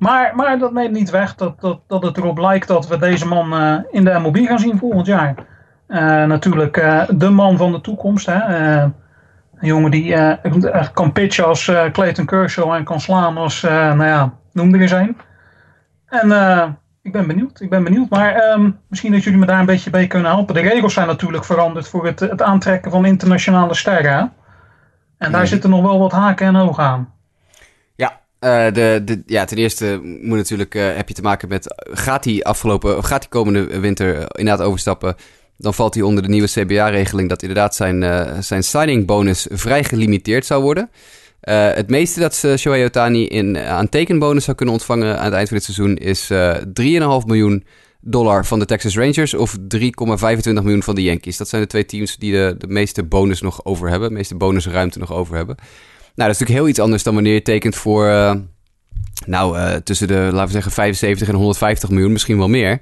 maar, maar dat neemt niet weg dat, dat, dat het erop lijkt dat we deze man eh, in de MLB gaan zien volgend jaar. Eh, natuurlijk eh, de man van de toekomst. Hè? Een jongen die echt kan pitchen als Clayton Kershaw en kan slaan als, nou ja, noem er eens een. En ik ben benieuwd, ik ben benieuwd. Maar ehm, misschien dat jullie me daar een beetje bij kunnen helpen. De regels zijn natuurlijk veranderd voor het, het aantrekken van internationale sterren. hè? En daar Mhm. zitten nog wel wat haken en ogen aan. Eh, de, ja ten eerste moet natuurlijk, eh, heb je te maken met, gaat hij afgelopen, gaat hij komende winter inderdaad overstappen, dan valt hij onder de nieuwe CBA-regeling dat inderdaad zijn, eh, zijn signing bonus vrij gelimiteerd zou worden. Het meeste dat Shohei Otani in, aan tekenbonus zou kunnen ontvangen aan het eind van dit seizoen is eh 3,5 miljoen dollar van de Texas Rangers of 3,25 miljoen van de Yankees. Dat zijn de twee teams die de, de meeste bonus nog over hebben, de meeste bonusruimte nog over hebben. Nou, dat is natuurlijk heel iets anders dan wanneer je tekent voor, eh, nou, eh, tussen de, laten we zeggen, 75 en 150 miljoen, misschien wel meer.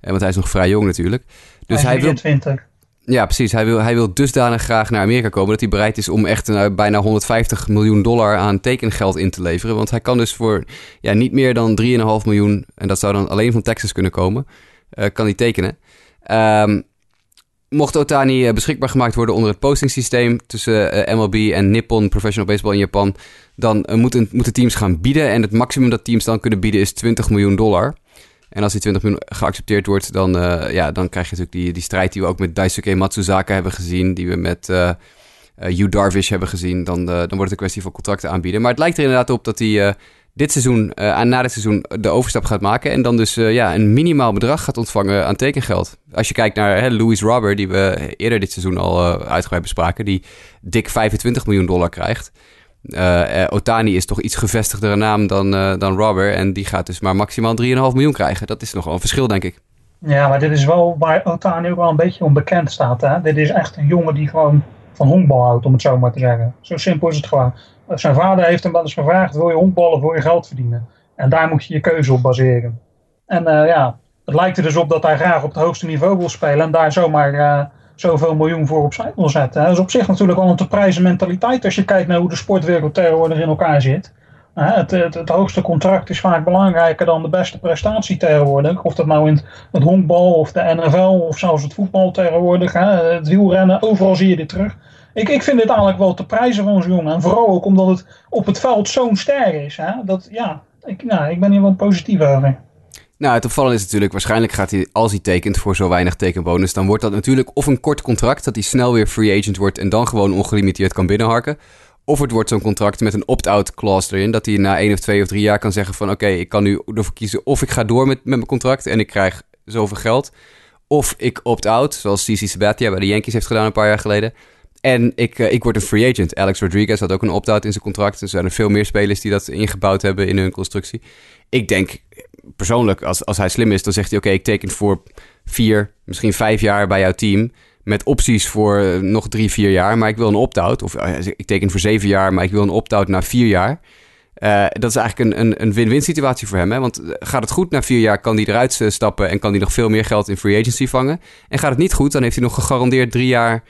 Eh, want hij is nog vrij jong natuurlijk. Dus hij, hij wil, 23. ja, precies. Hij wil, hij wil dusdanig graag naar Amerika komen dat hij bereid is om echt bijna 150 miljoen dollar aan tekengeld in te leveren. Want hij kan dus voor ja, niet meer dan 3,5 miljoen, en dat zou dan alleen van Texas kunnen komen, kan hij tekenen. Ehm, mocht Otani eh, beschikbaar gemaakt worden onder het postingsysteem tussen eh, MLB en Nippon Professional Baseball in Japan, dan eh, moeten, moeten teams gaan bieden. En het maximum dat teams dan kunnen bieden is 20 miljoen dollar. En als die 20 miljoen geaccepteerd wordt, dan, ja, dan krijg je natuurlijk die, die strijd die we ook met Daisuke Matsuzaka hebben gezien, die we met eh eh, Hugh Darvish hebben gezien. Dan, dan wordt het een kwestie van contracten aanbieden. Maar het lijkt er inderdaad op dat eh, dit seizoen, uh, na dit seizoen, de overstap gaat maken. En dan dus ja, een minimaal bedrag gaat ontvangen aan tekengeld. Als je kijkt naar hè, Louis Robber, die we eerder dit seizoen al uitgebreid bespraken, die dik 25 miljoen dollar krijgt. Otani is toch iets gevestigdere naam dan, dan Robber. En die gaat dus maar maximaal 3,5 miljoen krijgen. Dat is nogal een verschil, denk ik. Ja, maar dit is wel waar Otani ook wel een beetje onbekend staat. Hè? Dit is echt een jongen die gewoon van honkbal houdt, om het zo maar te zeggen. Zo simpel is het gewoon. Zijn vader heeft hem wel eens gevraagd, wil je honkballen voor je geld verdienen? En daar moet je je keuze op baseren. En uh, ja, het lijkt er dus op dat hij graag op het hoogste niveau wil spelen en daar zomaar uh, zoveel miljoen voor opzij wil zetten. Dat is op zich natuurlijk wel een te prijzen mentaliteit als je kijkt naar hoe de sportwereld tegenwoordig in elkaar zit. Het, het, het, hoogste contract is vaak belangrijker dan de beste prestatie tegenwoordig. Of dat nou in het, honkbal of de NFL of zelfs het voetbal tegenwoordig. Het wielrennen, overal zie je dit terug. Ik, ik vind dit eigenlijk wel te prijzen van zo'n jongen. En vooral ook omdat het op het veld zo'n ster is. Hè? Dat, ja, ik, nou, ik ben hier wel positief over. Nou, het opvallende is natuurlijk, waarschijnlijk gaat hij, als hij tekent voor zo weinig tekenbonus, dan wordt dat natuurlijk of een kort contract, dat hij snel weer free agent wordt en dan gewoon ongelimiteerd kan binnenharken. Of het wordt zo'n contract met een opt-out clause erin. Dat hij na één of twee of drie jaar kan zeggen van... oké, ik kan nu ervoor kiezen of ik ga door met, met mijn contract... en ik krijg zoveel geld. Of ik opt-out, zoals CC Sabathia bij de Yankees heeft gedaan een paar jaar geleden. En ik, uh, ik word een free agent. Alex Rodriguez had ook een opt-out in zijn contract. Er zijn veel meer spelers die dat ingebouwd hebben in hun constructie. Ik denk persoonlijk, als, als hij slim is, dan zegt hij... oké, ik teken voor vier, misschien vijf jaar bij jouw team... Met opties voor eh, nog drie, vier jaar. Maar ik wil een opt-out. Of uh, ik teken voor zeven jaar, maar ik wil een opt-out na vier jaar. Dat is eigenlijk een, een, win-win situatie voor hem. Hè? Want gaat het goed na vier jaar, kan hij eruit stappen en kan hij nog veel meer geld in free agency vangen. En gaat het niet goed, dan heeft hij nog gegarandeerd drie jaar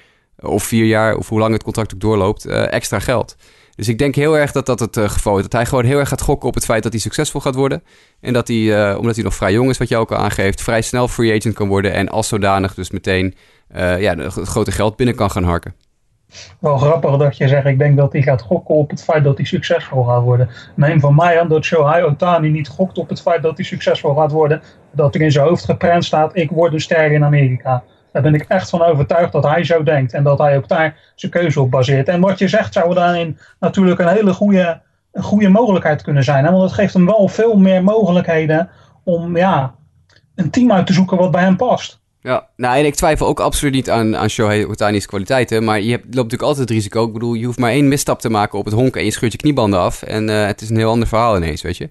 of vier jaar, of hoe lang het contract ook doorloopt, extra geld. Dus ik denk heel erg dat dat het geval is. Dat hij gewoon heel erg gaat gokken op het feit dat hij succesvol gaat worden. En dat hij, omdat hij nog vrij jong is, wat je ook al aangeeft, vrij snel free agent kan worden. En als zodanig dus meteen ja, het grote geld binnen kan gaan harken. Wel grappig dat je zegt, ik denk dat hij gaat gokken op het feit dat hij succesvol gaat worden. Neem van mij aan dat Shohei Otani niet gokt op het feit dat hij succesvol gaat worden. Dat er in zijn hoofd geprent staat, ik word een ster in Amerika. Daar ben ik echt van overtuigd dat hij zo denkt. En dat hij ook daar zijn keuze op baseert. En wat je zegt zou daarin natuurlijk een hele goede, een goede mogelijkheid kunnen zijn. Hè? Want het geeft hem wel veel meer mogelijkheden om ja, een team uit te zoeken wat bij hem past. Ja, nou en ik twijfel ook absoluut niet aan, aan Shohei Otani's kwaliteiten. Maar je hebt, loopt natuurlijk altijd het risico. Ik bedoel, je hoeft maar één misstap te maken op het honk en je scheurt je kniebanden af. En uh, het is een heel ander verhaal ineens, weet je.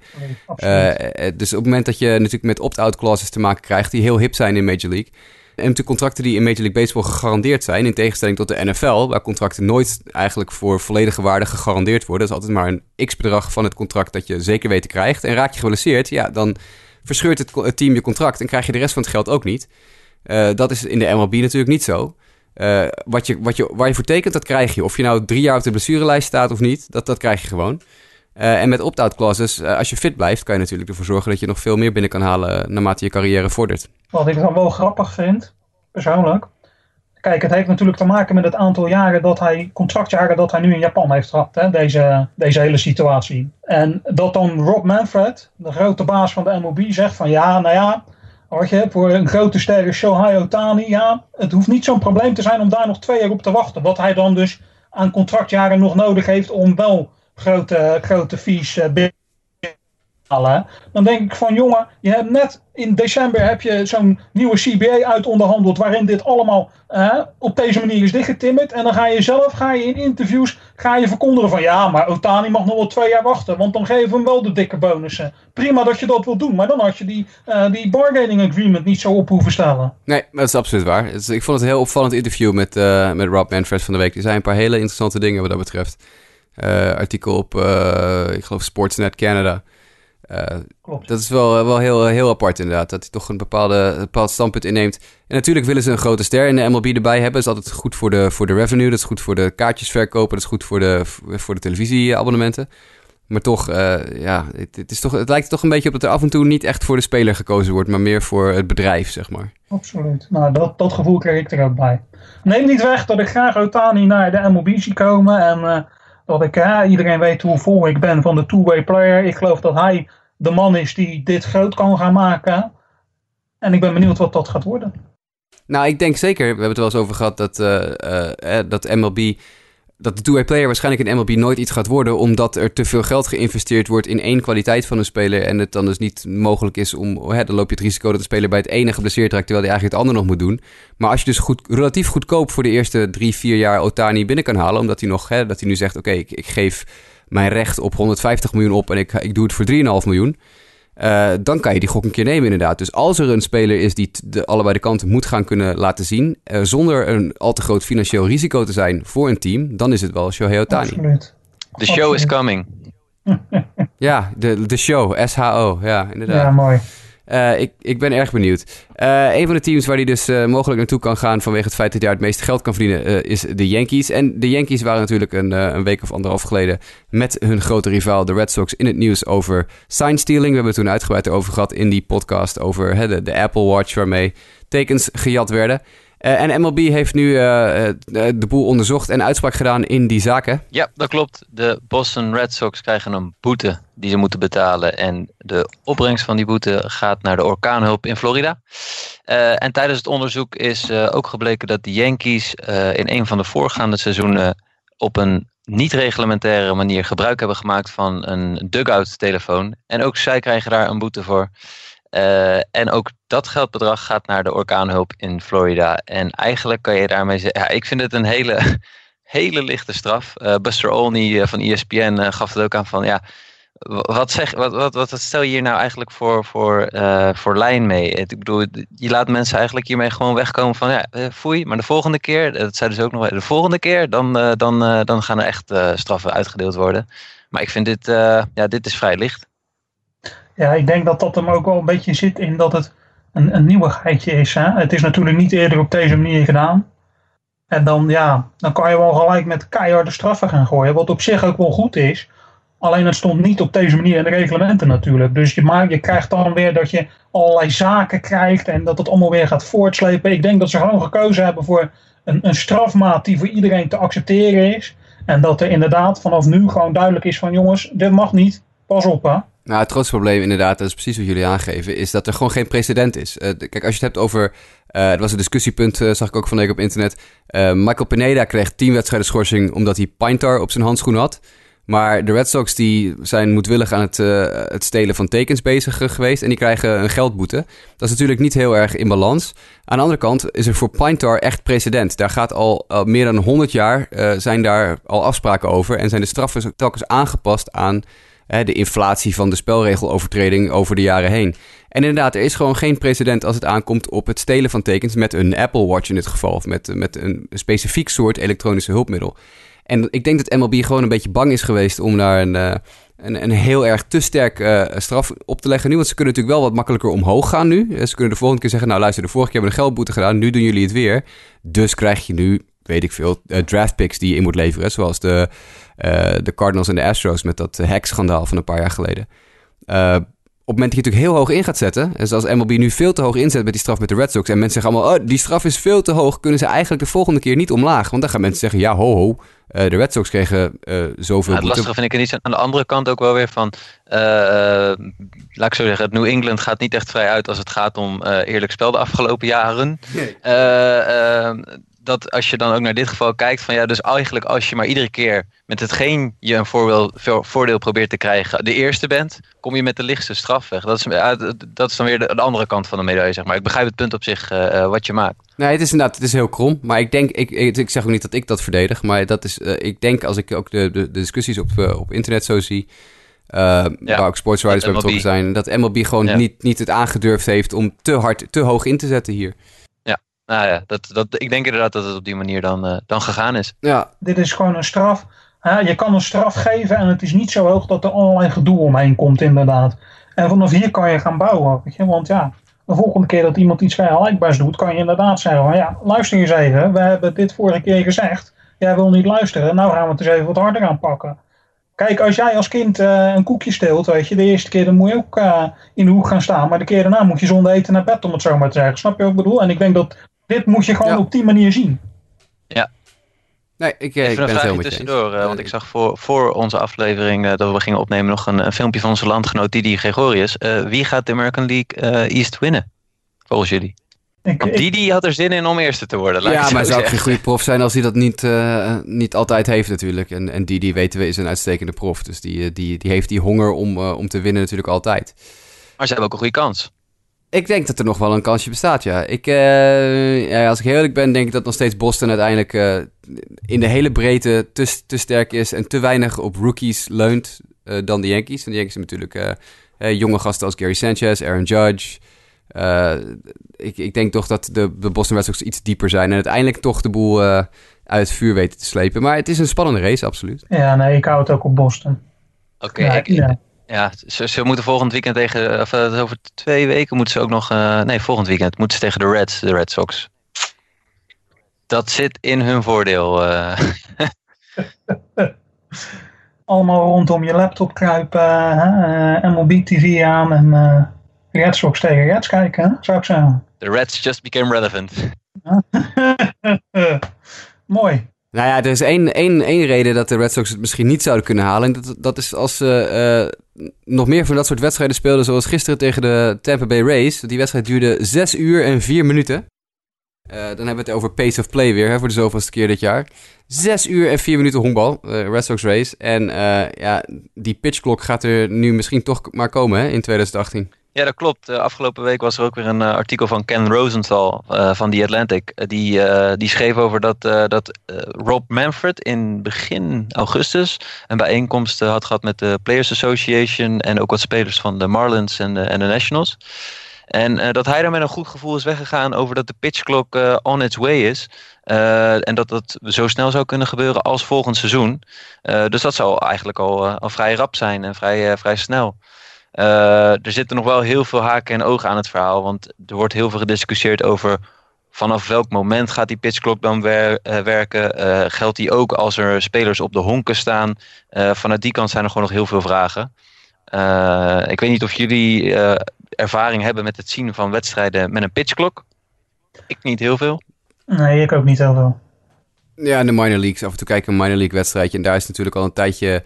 uh, dus op het moment dat je natuurlijk met opt-out clauses te maken krijgt die heel hip zijn in Major League. En natuurlijk contracten die in Major League Baseball gegarandeerd zijn. In tegenstelling tot de NFL, waar contracten nooit eigenlijk voor volledige waarde gegarandeerd worden. Dat is altijd maar een x-bedrag van het contract dat je zeker weten krijgt. En raak je geblesseerd, ja, dan verscheurt het, team je contract en krijg je de rest van het geld ook niet. Uh, dat is in de MLB natuurlijk niet zo. Uh, wat je, wat je, waar je voor tekent, dat krijg je. Of je nou drie jaar op de blessurelijst staat of niet, dat, dat krijg je gewoon. Uh, en met opt-out clauses, als je fit blijft, kan je natuurlijk ervoor zorgen dat je nog veel meer binnen kan halen naarmate je carrière vordert. Wat ik dan wel grappig vind, persoonlijk. Kijk, het heeft natuurlijk te maken met het aantal jaren dat hij, contractjaren dat hij nu in Japan heeft gehad, hè, deze, deze hele situatie. En dat dan Rob Manfred, de grote baas van de MLB, zegt van ja, nou ja, je voor een grote sterke Shohei Otani, ja, het hoeft niet zo'n probleem te zijn om daar nog twee jaar op te wachten. Wat hij dan dus aan contractjaren nog nodig heeft om wel grote, grote fees uh, binnen dan denk ik van jongen, je hebt net in december heb je zo'n nieuwe CBA uitonderhandeld waarin dit allemaal uh, op deze manier is dichtgetimmerd. En dan ga je zelf ga je in interviews ga je verkondigen van ja, maar Otani mag nog wel twee jaar wachten, want dan geven we hem wel de dikke bonussen. Prima dat je dat wilt doen, maar dan had je die, uh, die bargaining agreement niet zo op hoeven stellen. Nee, dat is absoluut waar. ik vond het een heel opvallend interview met, met Rob Manfred van de week. Er zijn een paar hele interessante dingen wat dat betreft. Artikel op, ik geloof Sportsnet Canada. Uh, Klopt. Dat is wel, wel heel, heel apart inderdaad, dat hij toch een bepaalde, bepaald standpunt inneemt. En natuurlijk willen ze een grote ster in de MLB erbij hebben. Dat is altijd goed voor de, voor de revenue, dat is goed voor de kaartjesverkopen, dat is goed voor de, voor de televisieabonnementen. Maar toch, uh, ja, het, het, is toch, het lijkt toch een beetje op dat er af en toe niet echt voor de speler gekozen wordt, maar meer voor het bedrijf, zeg maar. Absoluut. Nou, dat, dat gevoel krijg ik er ook bij. Neem niet weg dat ik graag Otani naar de MLB zie komen en... Uh, dat ik, hè, iedereen weet hoe vol ik ben van de two-way player. Ik geloof dat hij de man is die dit groot kan gaan maken. En ik ben benieuwd wat dat gaat worden. Nou, ik denk zeker, we hebben het wel eens over gehad, dat, uh, uh, dat MLB dat de two-way player waarschijnlijk in MLB nooit iets gaat worden, omdat er te veel geld geïnvesteerd wordt in één kwaliteit van een speler en het dan dus niet mogelijk is om, hè, dan loop je het risico dat de speler bij het ene geblesseerd raakt, terwijl hij eigenlijk het andere nog moet doen. Maar als je dus goed, relatief goedkoop voor de eerste drie, vier jaar Otani binnen kan halen, omdat hij nog, hè, dat hij nu zegt, oké, ik, ik geef mijn recht op 150 miljoen op en ik, ik doe het voor 3,5 miljoen. Uh, dan kan je die gok een keer nemen inderdaad. Dus als er een speler is die de, allebei de kanten moet gaan kunnen laten zien... Uh, zonder een al te groot financieel risico te zijn voor een team... dan is het wel Shohei Otani. Absoluut. The show is coming. ja, de, de show, SHO, ja inderdaad. Ja, mooi. Uh, ik, ik ben erg benieuwd. Uh, een van de teams waar hij dus uh, mogelijk naartoe kan gaan vanwege het feit dat hij het meeste geld kan verdienen, is de Yankees. En de Yankees waren natuurlijk een, een week of anderhalf geleden met hun grote rivaal, de Red Sox, in het nieuws over sign stealing. We hebben het toen uitgebreid over gehad in die podcast over hè, de Apple Watch waarmee tekens gejat werden. Uh, en MLB heeft nu uh, de boel onderzocht en uitspraak gedaan in die zaken. Ja, dat klopt. De Boston Red Sox krijgen een boete die ze moeten betalen. En de opbrengst van die boete gaat naar de orkaanhulp in Florida. En tijdens het onderzoek is ook gebleken dat de Yankees in een van de voorgaande seizoenen op een niet-reglementaire manier gebruik hebben gemaakt van een dugout-telefoon. En ook zij krijgen daar een boete voor. Uh, en ook dat geldbedrag gaat naar de orkaanhulp in Florida. En eigenlijk kan je daarmee zeggen, ja, ik vind het een hele, [LAUGHS] hele lichte straf. Uh, Buster Olney van ESPN gaf het ook aan van, ja, wat, zeg, wat, wat, wat stel je hier nou eigenlijk voor, voor, voor lijn mee? Ik bedoel, je laat mensen eigenlijk hiermee gewoon wegkomen van, ja, foei, maar de volgende keer, dat zeiden ze ook nog, de volgende keer, dan, dan, dan gaan er echt straffen uitgedeeld worden. Maar ik vind dit, ja, dit is vrij licht. Ja, ik denk dat dat hem ook wel een beetje zit in dat het een, een nieuwigheidje is. Hè? Het is natuurlijk niet eerder op deze manier gedaan. En dan, ja, dan kan je wel gelijk met keiharde straffen gaan gooien. Wat op zich ook wel goed is. Alleen het stond niet op deze manier in de reglementen natuurlijk. Dus je, maakt, je krijgt dan weer dat je allerlei zaken krijgt. En dat het allemaal weer gaat voortslepen. Ik denk dat ze gewoon gekozen hebben voor een, een strafmaat die voor iedereen te accepteren is. En dat er inderdaad vanaf nu gewoon duidelijk is van jongens, dit mag niet. Pas op hè. Nou, het grootste probleem inderdaad, dat is precies wat jullie aangeven, is dat er gewoon geen precedent is. Uh, kijk, als je het hebt over, uh, het was een discussiepunt, uh, zag ik ook van de week op internet. Michael Pineda kreeg tien wedstrijden schorsing omdat hij Pintar op zijn handschoen had. Maar de Red Sox die zijn moedwillig aan het, het stelen van tekens bezig geweest en die krijgen een geldboete. Dat is natuurlijk niet heel erg in balans. Aan de andere kant is er voor Pintar echt precedent. Daar gaat al, al meer dan 100 jaar zijn daar al afspraken over en zijn de straffen telkens aangepast aan de inflatie van de spelregelovertreding over de jaren heen. En inderdaad, er is gewoon geen precedent als het aankomt op het stelen van tekens met een Apple Watch in dit geval, of met, met een specifiek soort elektronische hulpmiddel. En ik denk dat MLB gewoon een beetje bang is geweest om daar een, een, een heel erg te sterk uh, straf op te leggen nu. Want ze kunnen natuurlijk wel wat makkelijker omhoog gaan nu. Ze kunnen de volgende keer zeggen, nou luister, de vorige keer hebben we een geldboete gedaan, nu doen jullie het weer. Dus krijg je nu weet ik veel, uh, draft picks die je in moet leveren. Zoals de, uh, de Cardinals en de Astros met dat hack-schandaal van een paar jaar geleden. Uh, op het moment dat je natuurlijk heel hoog in gaat zetten, dus als MLB nu veel te hoog inzet met die straf met de Red Sox, en mensen zeggen allemaal, oh, die straf is veel te hoog, kunnen ze eigenlijk de volgende keer niet omlaag. Want dan gaan mensen zeggen, ja, ho, ho, de Red Sox kregen zoveel ja, Het lastige vind ik er niet aan de andere kant ook wel weer van, laat ik zo zeggen, het New England gaat niet echt vrij uit als het gaat om eerlijk spel de afgelopen jaren. Nee dat als je dan ook naar dit geval kijkt, van ja, dus eigenlijk als je maar iedere keer met hetgeen je een voordeel, voordeel probeert te krijgen, de eerste bent, kom je met de lichtste straf weg. Dat is, dat is dan weer de, de andere kant van de medaille, zeg maar. Ik begrijp het punt op zich uh, wat je maakt. Nee, het is inderdaad, het is heel krom. Maar ik denk, ik, ik, zeg ook niet dat ik dat verdedig, maar dat is, uh, ik denk als ik ook de, de, de discussies op, uh, op internet zo zie, ja, waar ook sportswriters bij betrokken zijn, dat MLB gewoon ja. niet, niet het aangedurfd heeft om te hard, te hoog in te zetten hier. Nou ja, dat, dat, ik denk inderdaad dat het op die manier dan, uh, dan gegaan is. Ja. Dit is gewoon een straf. Uh, je kan een straf geven en het is niet zo hoog dat er allerlei gedoe omheen komt inderdaad. En vanaf hier kan je gaan bouwen. Weet je? Want ja, de volgende keer dat iemand iets vergelijkbaars doet, kan je inderdaad zeggen: ja, luister eens even, we hebben dit vorige keer gezegd. Jij wil niet luisteren, nou gaan we het eens even wat harder aanpakken. Kijk, als jij als kind uh, een koekje steelt, weet je, de eerste keer dan moet je ook uh, in de hoek gaan staan. Maar de keer daarna moet je zonder eten naar bed, om het zo maar te zeggen. Snap je wat ik bedoel? En ik denk dat dit moet je gewoon ja. op die manier zien. Ja. Nee, ik, eh, ik ben het heel tussendoor, uh, want ik zag voor, voor onze aflevering uh, dat we gingen opnemen nog een, een, filmpje van onze landgenoot Didi Gregorius. Uh, wie gaat de American League East winnen, volgens jullie? Ik, Didi had er zin in om eerste te worden. laat Ja, maar zo zou ook geen goede prof zijn als hij dat niet, eh, niet altijd heeft natuurlijk. En, en die weten we, is een uitstekende prof. Dus die, eh, die, die heeft die honger om, eh, om te winnen natuurlijk altijd. Maar ze hebben ook een goede kans. Ik denk dat er nog wel een kansje bestaat, ja. Ik, eh, ja als ik heel eerlijk ben, denk ik dat nog steeds Boston uiteindelijk eh, in de hele breedte te, te sterk is en te weinig op rookies leunt eh, dan de Yankees. En de Yankees hebben natuurlijk eh, eh, jonge gasten als Gary Sanchez, Aaron Judge. Eh, ik, ik denk toch dat de, de Boston Red Sox iets dieper zijn en uiteindelijk toch de boel eh, uit het vuur weten te slepen. Maar het is een spannende race, absoluut. ja, nee, ik hou het ook op Boston. Oké, ja, ik- ja. Ja, ze, ze moeten volgend weekend tegen, of eh, over twee weken moeten ze ook nog, eh, nee, volgend weekend moeten ze tegen de Reds, de Red Sox. Dat zit in hun voordeel. eh. [LAUGHS] Allemaal rondom je laptop kruipen, hè, eh, MLB TV aan en Red Sox tegen Reds kijken, hè, zou ik zeggen. The Reds just became relevant. [LAUGHS] Mooi. Nou ja, er is één, één, één reden dat de Red Sox het misschien niet zouden kunnen halen. En dat, dat is als ze eh, nog meer van dat soort wedstrijden speelden, zoals gisteren tegen de Tampa Bay Rays. Die wedstrijd duurde 6 uur en 4 minuten. Eh, dan hebben we het over pace of play weer, hè, voor de zoveelste keer dit jaar. 6 uur en 4 minuten honkbal, eh, Red Sox Race. En ja, die pitchklok gaat er nu misschien toch maar komen hè, in 2018. Ja, dat klopt. Uh, afgelopen week was er ook weer een uh, artikel van Ken Rosenthal uh, van The Atlantic. die, die schreef over dat, dat Rob Manfred in begin augustus een bijeenkomst had gehad met de Players Association en ook wat spelers van de Marlins en de, en de Nationals. En dat hij daar met een goed gevoel is weggegaan over dat de pitchklok on its way is. en dat dat zo snel zou kunnen gebeuren als volgend seizoen. dus dat zou eigenlijk al, al vrij rap zijn en vrij, vrij snel. Uh, er zitten nog wel heel veel haken en ogen aan het verhaal. Want er wordt heel veel gediscussieerd over vanaf welk moment gaat die pitchklok dan wer uh, werken. Uh, geldt die ook als er spelers op de honken staan? vanuit die kant zijn er gewoon nog heel veel vragen. ik weet niet of jullie ervaring hebben met het zien van wedstrijden met een pitchklok. Ik niet heel veel. Nee, ik ook niet heel veel. Ja, in de minor leagues. Af en toe kijken een minor league wedstrijdje. En daar is natuurlijk al een tijdje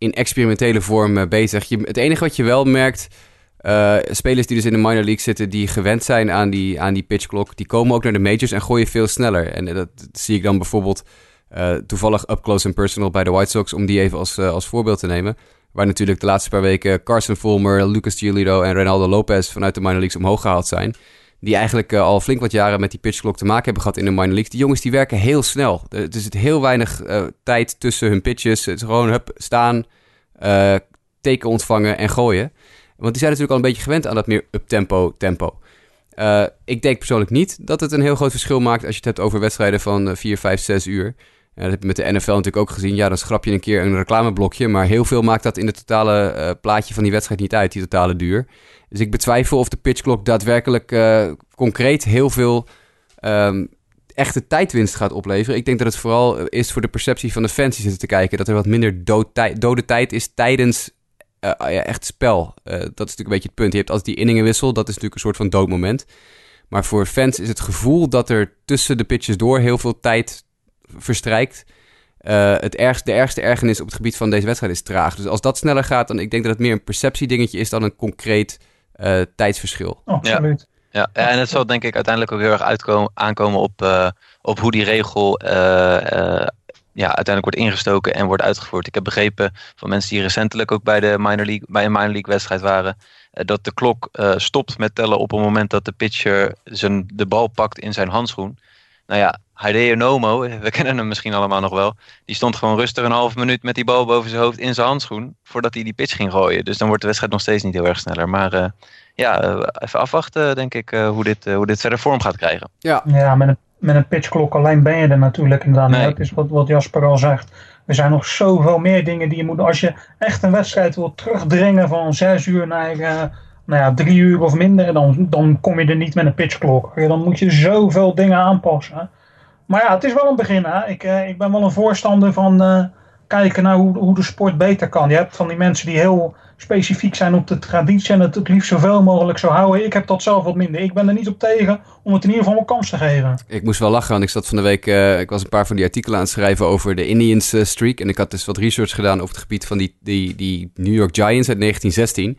in experimentele vorm bezig. Het enige wat je wel merkt, uh, spelers die dus in de minor league zitten, die gewend zijn aan die, aan die pitchklok, die komen ook naar de majors en gooien veel sneller. En dat, dat, zie ik dan bijvoorbeeld eh, toevallig up close and personal bij de White Sox, om die even als, als voorbeeld te nemen. Waar natuurlijk de laatste paar weken Carson Fulmer, Lucas Giolito en Ronaldo Lopez vanuit de minor leagues omhoog gehaald zijn. Die eigenlijk al flink wat jaren met die pitchklok te maken hebben gehad in de minor leagues. Die jongens die werken heel snel. Er zit heel weinig tijd tussen hun pitches. Het is gewoon hup, staan, uh, teken ontvangen en gooien. Want die zijn natuurlijk al een beetje gewend aan dat meer up-tempo tempo. Uh, ik denk persoonlijk niet dat het een heel groot verschil maakt als je het hebt over wedstrijden van 4, 5, 6 uur. Uh, dat heb je met de NFL natuurlijk ook gezien. Ja, dan schrap je een keer een reclameblokje. Maar heel veel maakt dat in het totale uh, plaatje van die wedstrijd niet uit, die totale duur. Dus ik betwijfel of de pitchklok daadwerkelijk uh, concreet heel veel um, echte tijdwinst gaat opleveren. Ik denk dat het vooral is voor de perceptie van de fans die zitten te kijken. Dat er wat minder dood dode tijd is tijdens echt spel. Dat is natuurlijk een beetje het punt. Je hebt altijd die inningenwissel. Dat is natuurlijk een soort van doodmoment. Maar voor fans is het gevoel dat er tussen de pitches door heel veel tijd verstrijkt. Uh, het ergste, de ergste ergernis op het gebied van deze wedstrijd is traag. Dus als dat sneller gaat, dan ik denk dat het meer een perceptiedingetje is dan een concreet uh, tijdsverschil. Absoluut. Ja, ja, en het zal denk ik uiteindelijk ook heel erg uitkomen, aankomen op, uh, op hoe die regel uh, uh, ja, uiteindelijk wordt ingestoken en wordt uitgevoerd. Ik heb begrepen van mensen die recentelijk ook bij, de minor league, bij een minor league wedstrijd waren, dat de klok stopt met tellen op het moment dat de pitcher zijn, de bal pakt in zijn handschoen. Nou ja, Hideo Nomo, we kennen hem misschien allemaal nog wel, die stond gewoon rustig een half minuut met die bal boven zijn hoofd in zijn handschoen voordat hij die pitch ging gooien. Dus dan wordt de wedstrijd nog steeds niet heel erg sneller. Maar ja, even afwachten, denk ik, uh, hoe, dit, uh, hoe dit verder vorm gaat krijgen. Ja, ja met, een, met een pitchklok alleen ben je er natuurlijk inderdaad. Nee. Dat is wat, wat Jasper al zegt. Er zijn nog zoveel meer dingen die je moet... Als je echt een wedstrijd wil terugdringen van zes uur naar uh, nou ja, drie uur of minder... Dan, dan kom je er niet met een pitchklok. Dan moet je zoveel dingen aanpassen. Maar ja, het is wel een begin. Hè? Ik, ik ben wel een voorstander van kijken naar hoe, hoe de sport beter kan. Je hebt van die mensen die heel specifiek zijn op de traditie en het het liefst zoveel mogelijk zou houden. Ik heb dat zelf wat minder. Ik ben er niet op tegen om het in ieder geval een kans te geven. Ik moest wel lachen, want ik zat van de week, uh, ik was een paar van die artikelen aan het schrijven over de Indians streak. En ik had dus wat research gedaan over het gebied van die, die, die New York Giants uit 1916.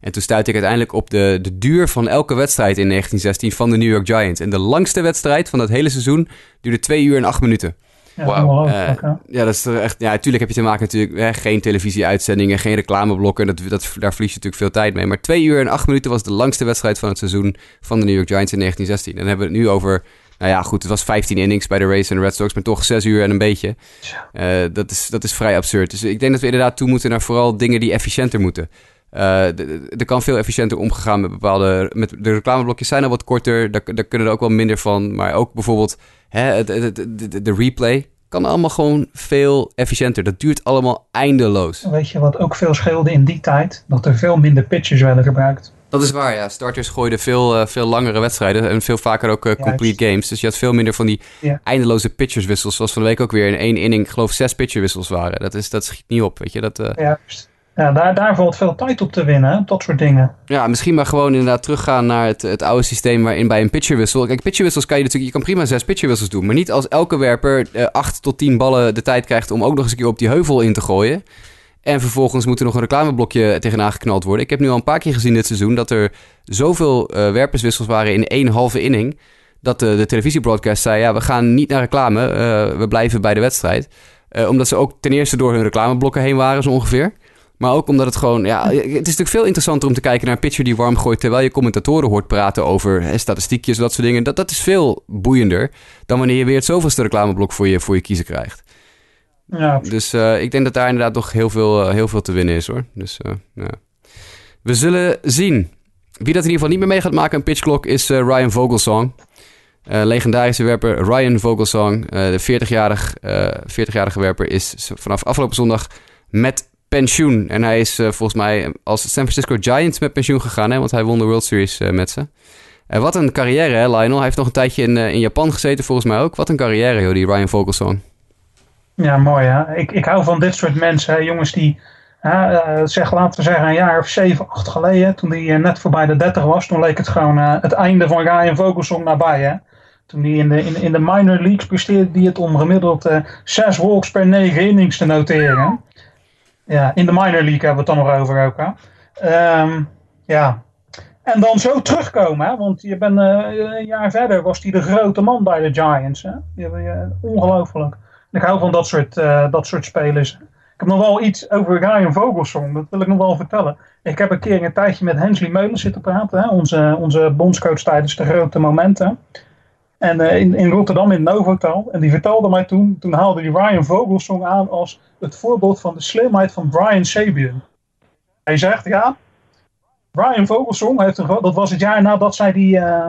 En toen stuitte ik uiteindelijk op de, de duur van elke wedstrijd in 1916 van de New York Giants. En de langste wedstrijd van dat hele seizoen duurde 2 uur en 8 minuten. Ja, Wauw. ongelooflijk, Eh. Ja, dat is toch echt. Ja, natuurlijk heb je te maken natuurlijk. Hè, geen televisieuitzendingen, geen reclameblokken. Dat, dat, daar verlies je natuurlijk veel tijd mee. Maar 2 uur en 8 minuten was de langste wedstrijd van het seizoen van de New York Giants in 1916. En dan hebben we het nu over. Nou ja, goed, het was 15 innings bij de Rays en de Red Sox, maar toch 6 uur en een beetje. Eh, dat, is, dat is vrij absurd. Dus ik denk dat we inderdaad toe moeten naar vooral dingen die efficiënter moeten. Eh, er kan veel efficiënter omgegaan met bepaalde. Met de reclameblokjes zijn al wat korter. Daar, daar kunnen er ook wel minder van. Maar ook bijvoorbeeld hè, het, het- het- de, replay kan allemaal gewoon veel efficiënter. Dat duurt allemaal eindeloos. Weet je wat ook veel scheelde in die tijd? Dat er veel minder pitches werden gebruikt. Dat is waar, ja. Starters gooiden veel, eh, veel langere wedstrijden en veel vaker ook eh, complete games. Dus je had veel minder van die Ja. eindeloze pitcherswissels. Zoals van de week ook weer in één inning, ik geloof zes pitcherwissels waren. Dat, is, dat schiet niet op, weet je. Dat, eh, Juist. Ja, daar, daar valt veel tijd op te winnen, dat soort dingen. Ja, misschien maar gewoon inderdaad teruggaan naar het, het oude systeem waarin bij een pitcherwissel... Kijk, pitcherwissels kan je natuurlijk... Je kan prima zes pitcherwissels doen. Maar niet als elke werper eh, acht tot tien ballen de tijd krijgt om ook nog eens een keer op die heuvel in te gooien. En vervolgens moet er nog een reclameblokje tegenaan geknald worden. Ik heb nu al een paar keer gezien dit seizoen dat er zoveel eh, werperswissels waren in één halve inning... dat de, de televisiebroadcast zei, ja, we gaan niet naar reclame. eh, we blijven bij de wedstrijd. Omdat ze ook ten eerste door hun reclameblokken heen waren, zo ongeveer. Maar ook omdat het gewoon, ja, het is natuurlijk veel interessanter om te kijken naar een pitcher die warm gooit. terwijl je commentatoren hoort praten over hè, statistiekjes en dat soort dingen. Dat, dat is veel boeiender dan wanneer je weer het zoveelste reclameblok voor je, voor je kiezen krijgt. Ja, Dus eh, ik denk dat daar inderdaad nog heel veel, eh, heel veel te winnen is hoor. Dus eh, ja. we zullen zien. Wie dat in ieder geval niet meer mee gaat maken, een pitchklok, is Ryan Vogelsong. Legendarische werper Ryan Vogelsong, de 40-jarig, eh 40-jarige werper, is vanaf afgelopen zondag met pensioen. En hij is eh, volgens mij als San Francisco Giants met pensioen gegaan, hè, want hij won de World Series eh, met ze. Eh, wat een carrière, hè, Lionel. Hij heeft nog een tijdje in, in Japan gezeten, volgens mij ook. Wat een carrière, joh, die Ryan Vogelsong. ja mooi hè. Ik, ik hou van dit soort mensen, jongens die, zeg, laten we zeggen een jaar of zeven, acht geleden, toen hij net voorbij de 30 was, toen leek het gewoon het einde van Ryan Vogelsong nabij hè. Toen hij in de, in, in de minor leagues presteerde hij het om gemiddeld zes walks per negen innings te noteren. Ja, in de minor league hebben we het dan nog over ook. Ehm, ja. En dan zo terugkomen, want je bent eh, een jaar verder was hij de grote man bij de Giants. Hè? Je, ongelooflijk. Ik hou van dat soort, eh, dat soort spelers. Ik heb nog wel iets over Ryan Vogelsong, dat wil ik nog wel vertellen. Ik heb een keer een tijdje met Hensley Meulens zitten praten, hè? Onze, onze bondscoach tijdens de grote momenten. En eh, in, in Rotterdam in Novotel. En die vertelde mij toen, toen haalde hij Ryan Vogelsong aan als het voorbeeld van de slimheid van Brian Sabian. Hij zegt, ja, Brian Vogelsong heeft een, dat was het jaar nadat zij die, eh,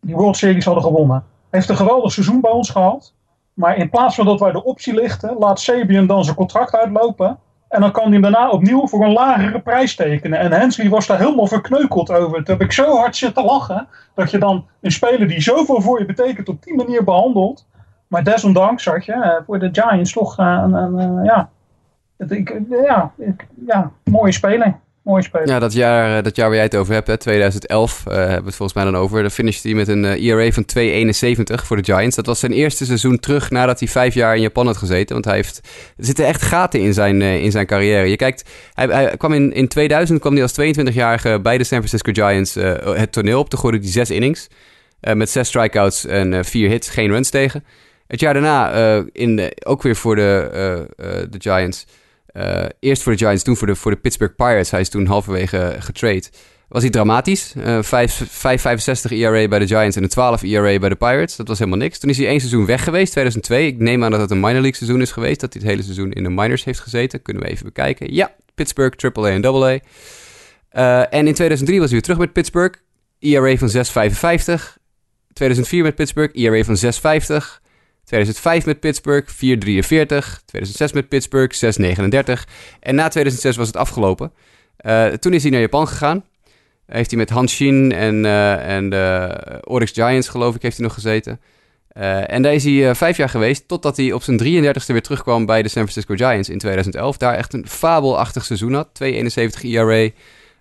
die World Series hadden gewonnen. Heeft een geweldig seizoen bij ons gehad. Maar in plaats van dat wij de optie lichten, laat Sabian dan zijn contract uitlopen. En dan kan hij hem daarna opnieuw voor een lagere prijs tekenen. En Hensley was daar helemaal verkneukeld over. Toen heb ik zo hard zitten lachen. Dat je dan een speler die zoveel voor je betekent op die manier behandelt. Maar desondanks had je eh, voor de Giants toch eh, een, een, eh, ja, ik, ja, ik, ja, mooie speler. Mooie speler. Ja, dat jaar, eh, dat jaar waar jij het over hebt, hè, 2011, eh, hebben we het volgens mij dan over. Dan finished hij met een eh, ERA van 2,71 voor de Giants. Dat was zijn eerste seizoen terug nadat hij vijf jaar in Japan had gezeten. Want hij heeft, er zitten echt gaten in zijn, in zijn carrière. Je kijkt, hij, kwam in, in 2000 kwam hij als 22-jarige bij de San Francisco Giants het toneel op. Toen gooide hij zes innings. met zes strikeouts en vier hits, geen runs tegen. Het jaar daarna, in de, ook weer voor de, de Giants... Eh, eerst voor de Giants, toen voor de, voor de Pittsburgh Pirates. Hij is toen halverwege getrade. Was hij dramatisch. 5 5,65 ERA bij de Giants en een 12 ERA bij de Pirates. Dat was helemaal niks. Toen is hij één seizoen weg geweest, 2002. Ik neem aan dat het een minor league seizoen is geweest. Dat hij het hele seizoen in de minors heeft gezeten. Kunnen we even bekijken. Ja, Pittsburgh, AAA en AA. Eh, en in 2003 was hij weer terug met Pittsburgh. ERA van 6,55. 2004 met Pittsburgh, ERA van 6,50. 2005 met Pittsburgh, 4,43. 2006 met Pittsburgh, 6,39. En na 2006 was het afgelopen. Eh, toen is hij naar Japan gegaan. Heeft hij met Hanshin en, eh, en de Oryx Giants, geloof ik, heeft hij nog gezeten. Eh, en daar is hij vijf jaar geweest, totdat hij op zijn 33ste weer terugkwam bij de San Francisco Giants in 2011. Daar echt een fabelachtig seizoen had. 2,71 ERA.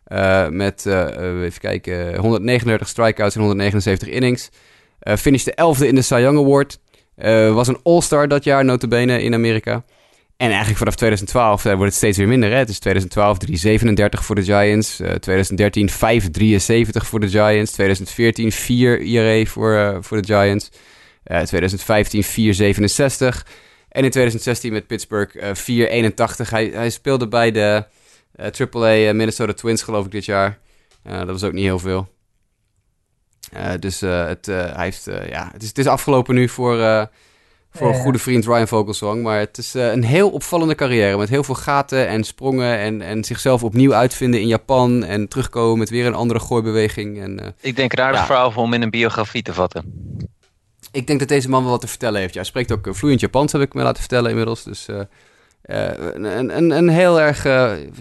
eh, met, even kijken, 139 strikeouts en 179 innings. Finishte 11e in de Cy Young Award. Eh, was een All-Star dat jaar, notabene, in Amerika. En eigenlijk vanaf 2012 wordt het steeds weer minder. Hè? Het is 2012 337 voor de Giants. 2013 573 voor de Giants. 2014 4 IRA voor, voor de Giants. 2015 467. En in 2016 met Pittsburgh 481. Hij, hij speelde bij de AAA Minnesota Twins geloof ik dit jaar. dat was ook niet heel veel. Uh, dus uh, het, uh, hij heeft, ja, het, is, het is afgelopen nu voor, voor een goede vriend Ryan Vogelsong. Maar het is een heel opvallende carrière met heel veel gaten en sprongen. En, en zichzelf opnieuw uitvinden in Japan. En terugkomen met weer een andere gooibeweging. En, Ik denk een aardig ja. verhaal om in een biografie te vatten. Ik denk dat deze man wel wat te vertellen heeft. Ja, hij spreekt ook vloeiend Japans, heb ik me laten vertellen inmiddels. Dus een, een, een heel erg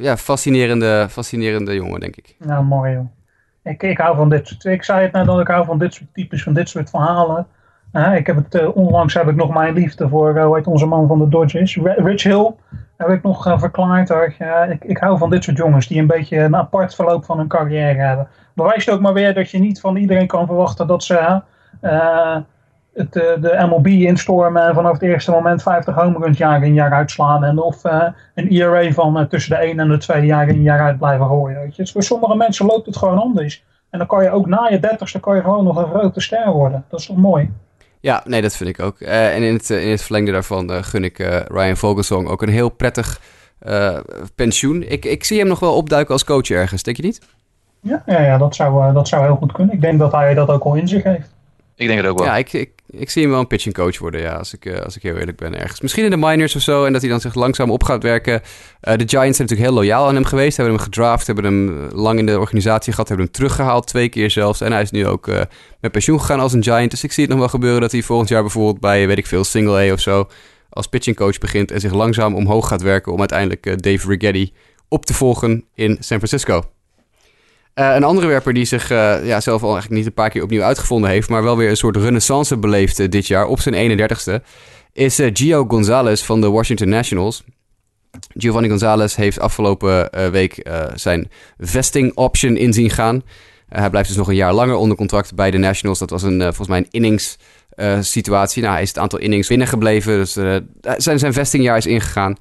ja, fascinerende, fascinerende jongen, denk ik. Nou, mooi joh. Ik, ik hou van dit soort, ik zei het net dat ik hou van dit soort types, van dit soort verhalen. Uh, ik heb het, uh, onlangs heb ik nog mijn liefde voor, uh, hoe heet onze man van de Dodgers, Rich Hill, heb ik nog verklaard. ik, ik hou van dit soort jongens die een beetje een apart verloop van hun carrière hebben. Bewijst ook maar weer dat je niet van iedereen kan verwachten dat ze het, de MLB instormen en vanaf het eerste moment 50 home runs jaar in jaar uitslaan. En of een ERA van tussen de 1 en de 2 jaar in jaar uit blijven gooien. Weet je. Dus voor sommige mensen loopt het gewoon anders. En dan kan je ook na je dertigste kan je gewoon nog een grote ster worden. Dat is toch mooi? Ja, nee, dat vind ik ook. Uh, en in het, in het verlengde daarvan gun ik Ryan Vogelsong ook een heel prettig pensioen. Ik, ik zie hem nog wel opduiken als coach ergens, denk je niet? Ja, ja, ja dat, zou, dat zou heel goed kunnen. Ik denk dat hij dat ook al in zich heeft. Ik denk het ook wel. Ja, ik, ik, ik zie hem wel een pitching coach worden, ja, als ik, uh, als ik heel eerlijk ben ergens. Misschien in de minors of zo, en dat hij dan zich langzaam op gaat werken. Uh, de Giants zijn natuurlijk heel loyaal aan hem geweest. Hebben hem gedraft, hebben hem lang in de organisatie gehad, hebben hem teruggehaald, twee keer zelfs. En hij is nu ook met pensioen gegaan als een Giant. Dus ik zie het nog wel gebeuren dat hij volgend jaar bijvoorbeeld bij, weet ik veel, Single A of zo, als pitching coach begint en zich langzaam omhoog gaat werken om uiteindelijk Dave Rigetti op te volgen in San Francisco. Uh, een andere werper die zich uh, ja, zelf al eigenlijk niet een paar keer opnieuw uitgevonden heeft, maar wel weer een soort renaissance beleefde dit jaar op zijn 31ste, is Gio Gonzalez van de Washington Nationals. Giovanni Gonzalez heeft afgelopen week zijn vesting option inzien gaan. hij blijft dus nog een jaar langer onder contract bij de Nationals. Dat was een, volgens mij een innings situatie. Nou, hij is het aantal innings binnengebleven, dus zijn, zijn vestingjaar is ingegaan.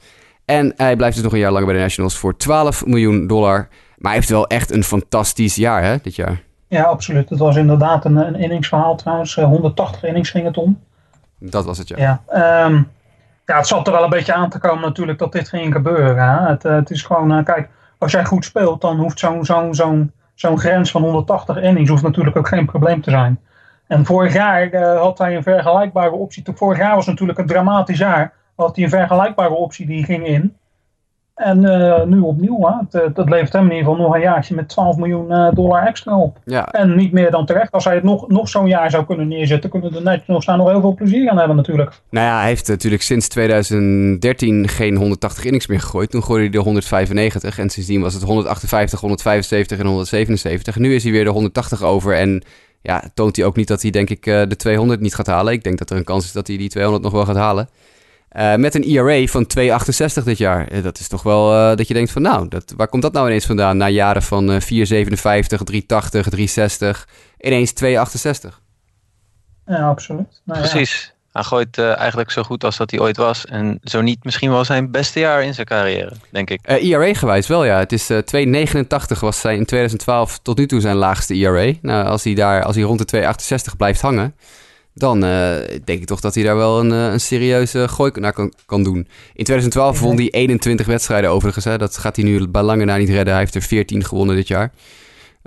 En hij blijft dus nog een jaar langer bij de Nationals voor 12 miljoen dollar. Maar hij heeft wel echt een fantastisch jaar, hè, dit jaar. Ja, absoluut. Het was inderdaad een, een inningsverhaal trouwens. 180 innings ging het om. Dat was het, ja. Ja, um, ja het zat er wel een beetje aan te komen natuurlijk dat dit ging gebeuren. Hè? Het, uh, het is gewoon, uh, kijk, als jij goed speelt, dan hoeft zo'n zo'n zo'n zo'n grens van 180 innings hoeft natuurlijk ook geen probleem te zijn. En vorig jaar uh, had hij een vergelijkbare optie. Vorig jaar was natuurlijk een dramatisch jaar. Had hij een vergelijkbare optie die ging in. En uh, nu opnieuw, hè. Het, dat levert hem in ieder geval nog een jaartje met 12 miljoen uh, dollar extra op. Ja. En niet meer dan terecht. Als hij het nog, nog zo'n jaar zou kunnen neerzetten, kunnen de Nationals daar nog heel veel plezier aan hebben natuurlijk. Nou ja, hij heeft natuurlijk sinds 2013 geen 180 innings meer gegooid. Toen gooide hij de 195 en sindsdien was het 158, 175 en 177. Nu is hij weer de 180 over en ja, toont hij ook niet dat hij denk ik de 200 niet gaat halen. Ik denk dat er een kans is dat hij die 200 nog wel gaat halen. Uh, met een ERA van 2,68 dit jaar. Uh, dat is toch wel uh, dat je denkt van nou, dat, waar komt dat nou ineens vandaan? Na jaren van 4,57, 3,80, 3,60. Ineens 2,68. Ja, absoluut. Nou, Precies. Ja. Hij gooit eigenlijk zo goed als dat hij ooit was. En zo niet misschien wel zijn beste jaar in zijn carrière, denk ik. ERA-gewijs wel, ja. Het is 2,89 was zijn in 2012 tot nu toe zijn laagste ERA. Nou, als hij, daar, als hij rond de 2,68 blijft hangen dan uh, denk ik toch dat hij daar wel een, een serieuze gooi naar kan, kan doen. In 2012 won hij 21 wedstrijden overigens. Hè. Dat gaat hij nu bij lange na niet redden. Hij heeft er 14 gewonnen dit jaar.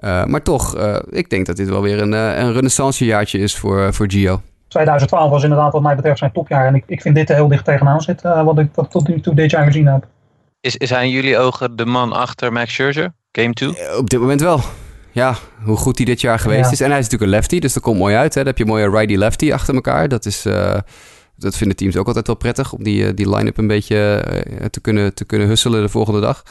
Uh, maar toch, uh, ik denk dat dit wel weer een, een renaissancejaartje is voor, voor Gio. 2012 was inderdaad wat mij betreft zijn topjaar. En ik, ik vind dit er heel dicht tegenaan zitten, wat ik wat tot nu toe dit jaar gezien heb. Is, is hij in jullie ogen de man achter Max Scherzer? Game 2? op dit moment wel ja, hoe goed hij dit jaar geweest ja. is. En hij is natuurlijk een lefty, dus dat komt mooi uit. Hè? Dan heb je een mooie righty-lefty achter elkaar. Dat, is, uh, dat vinden teams ook altijd wel prettig... om die, die line-up een beetje uh, te, kunnen, te kunnen husselen de volgende dag.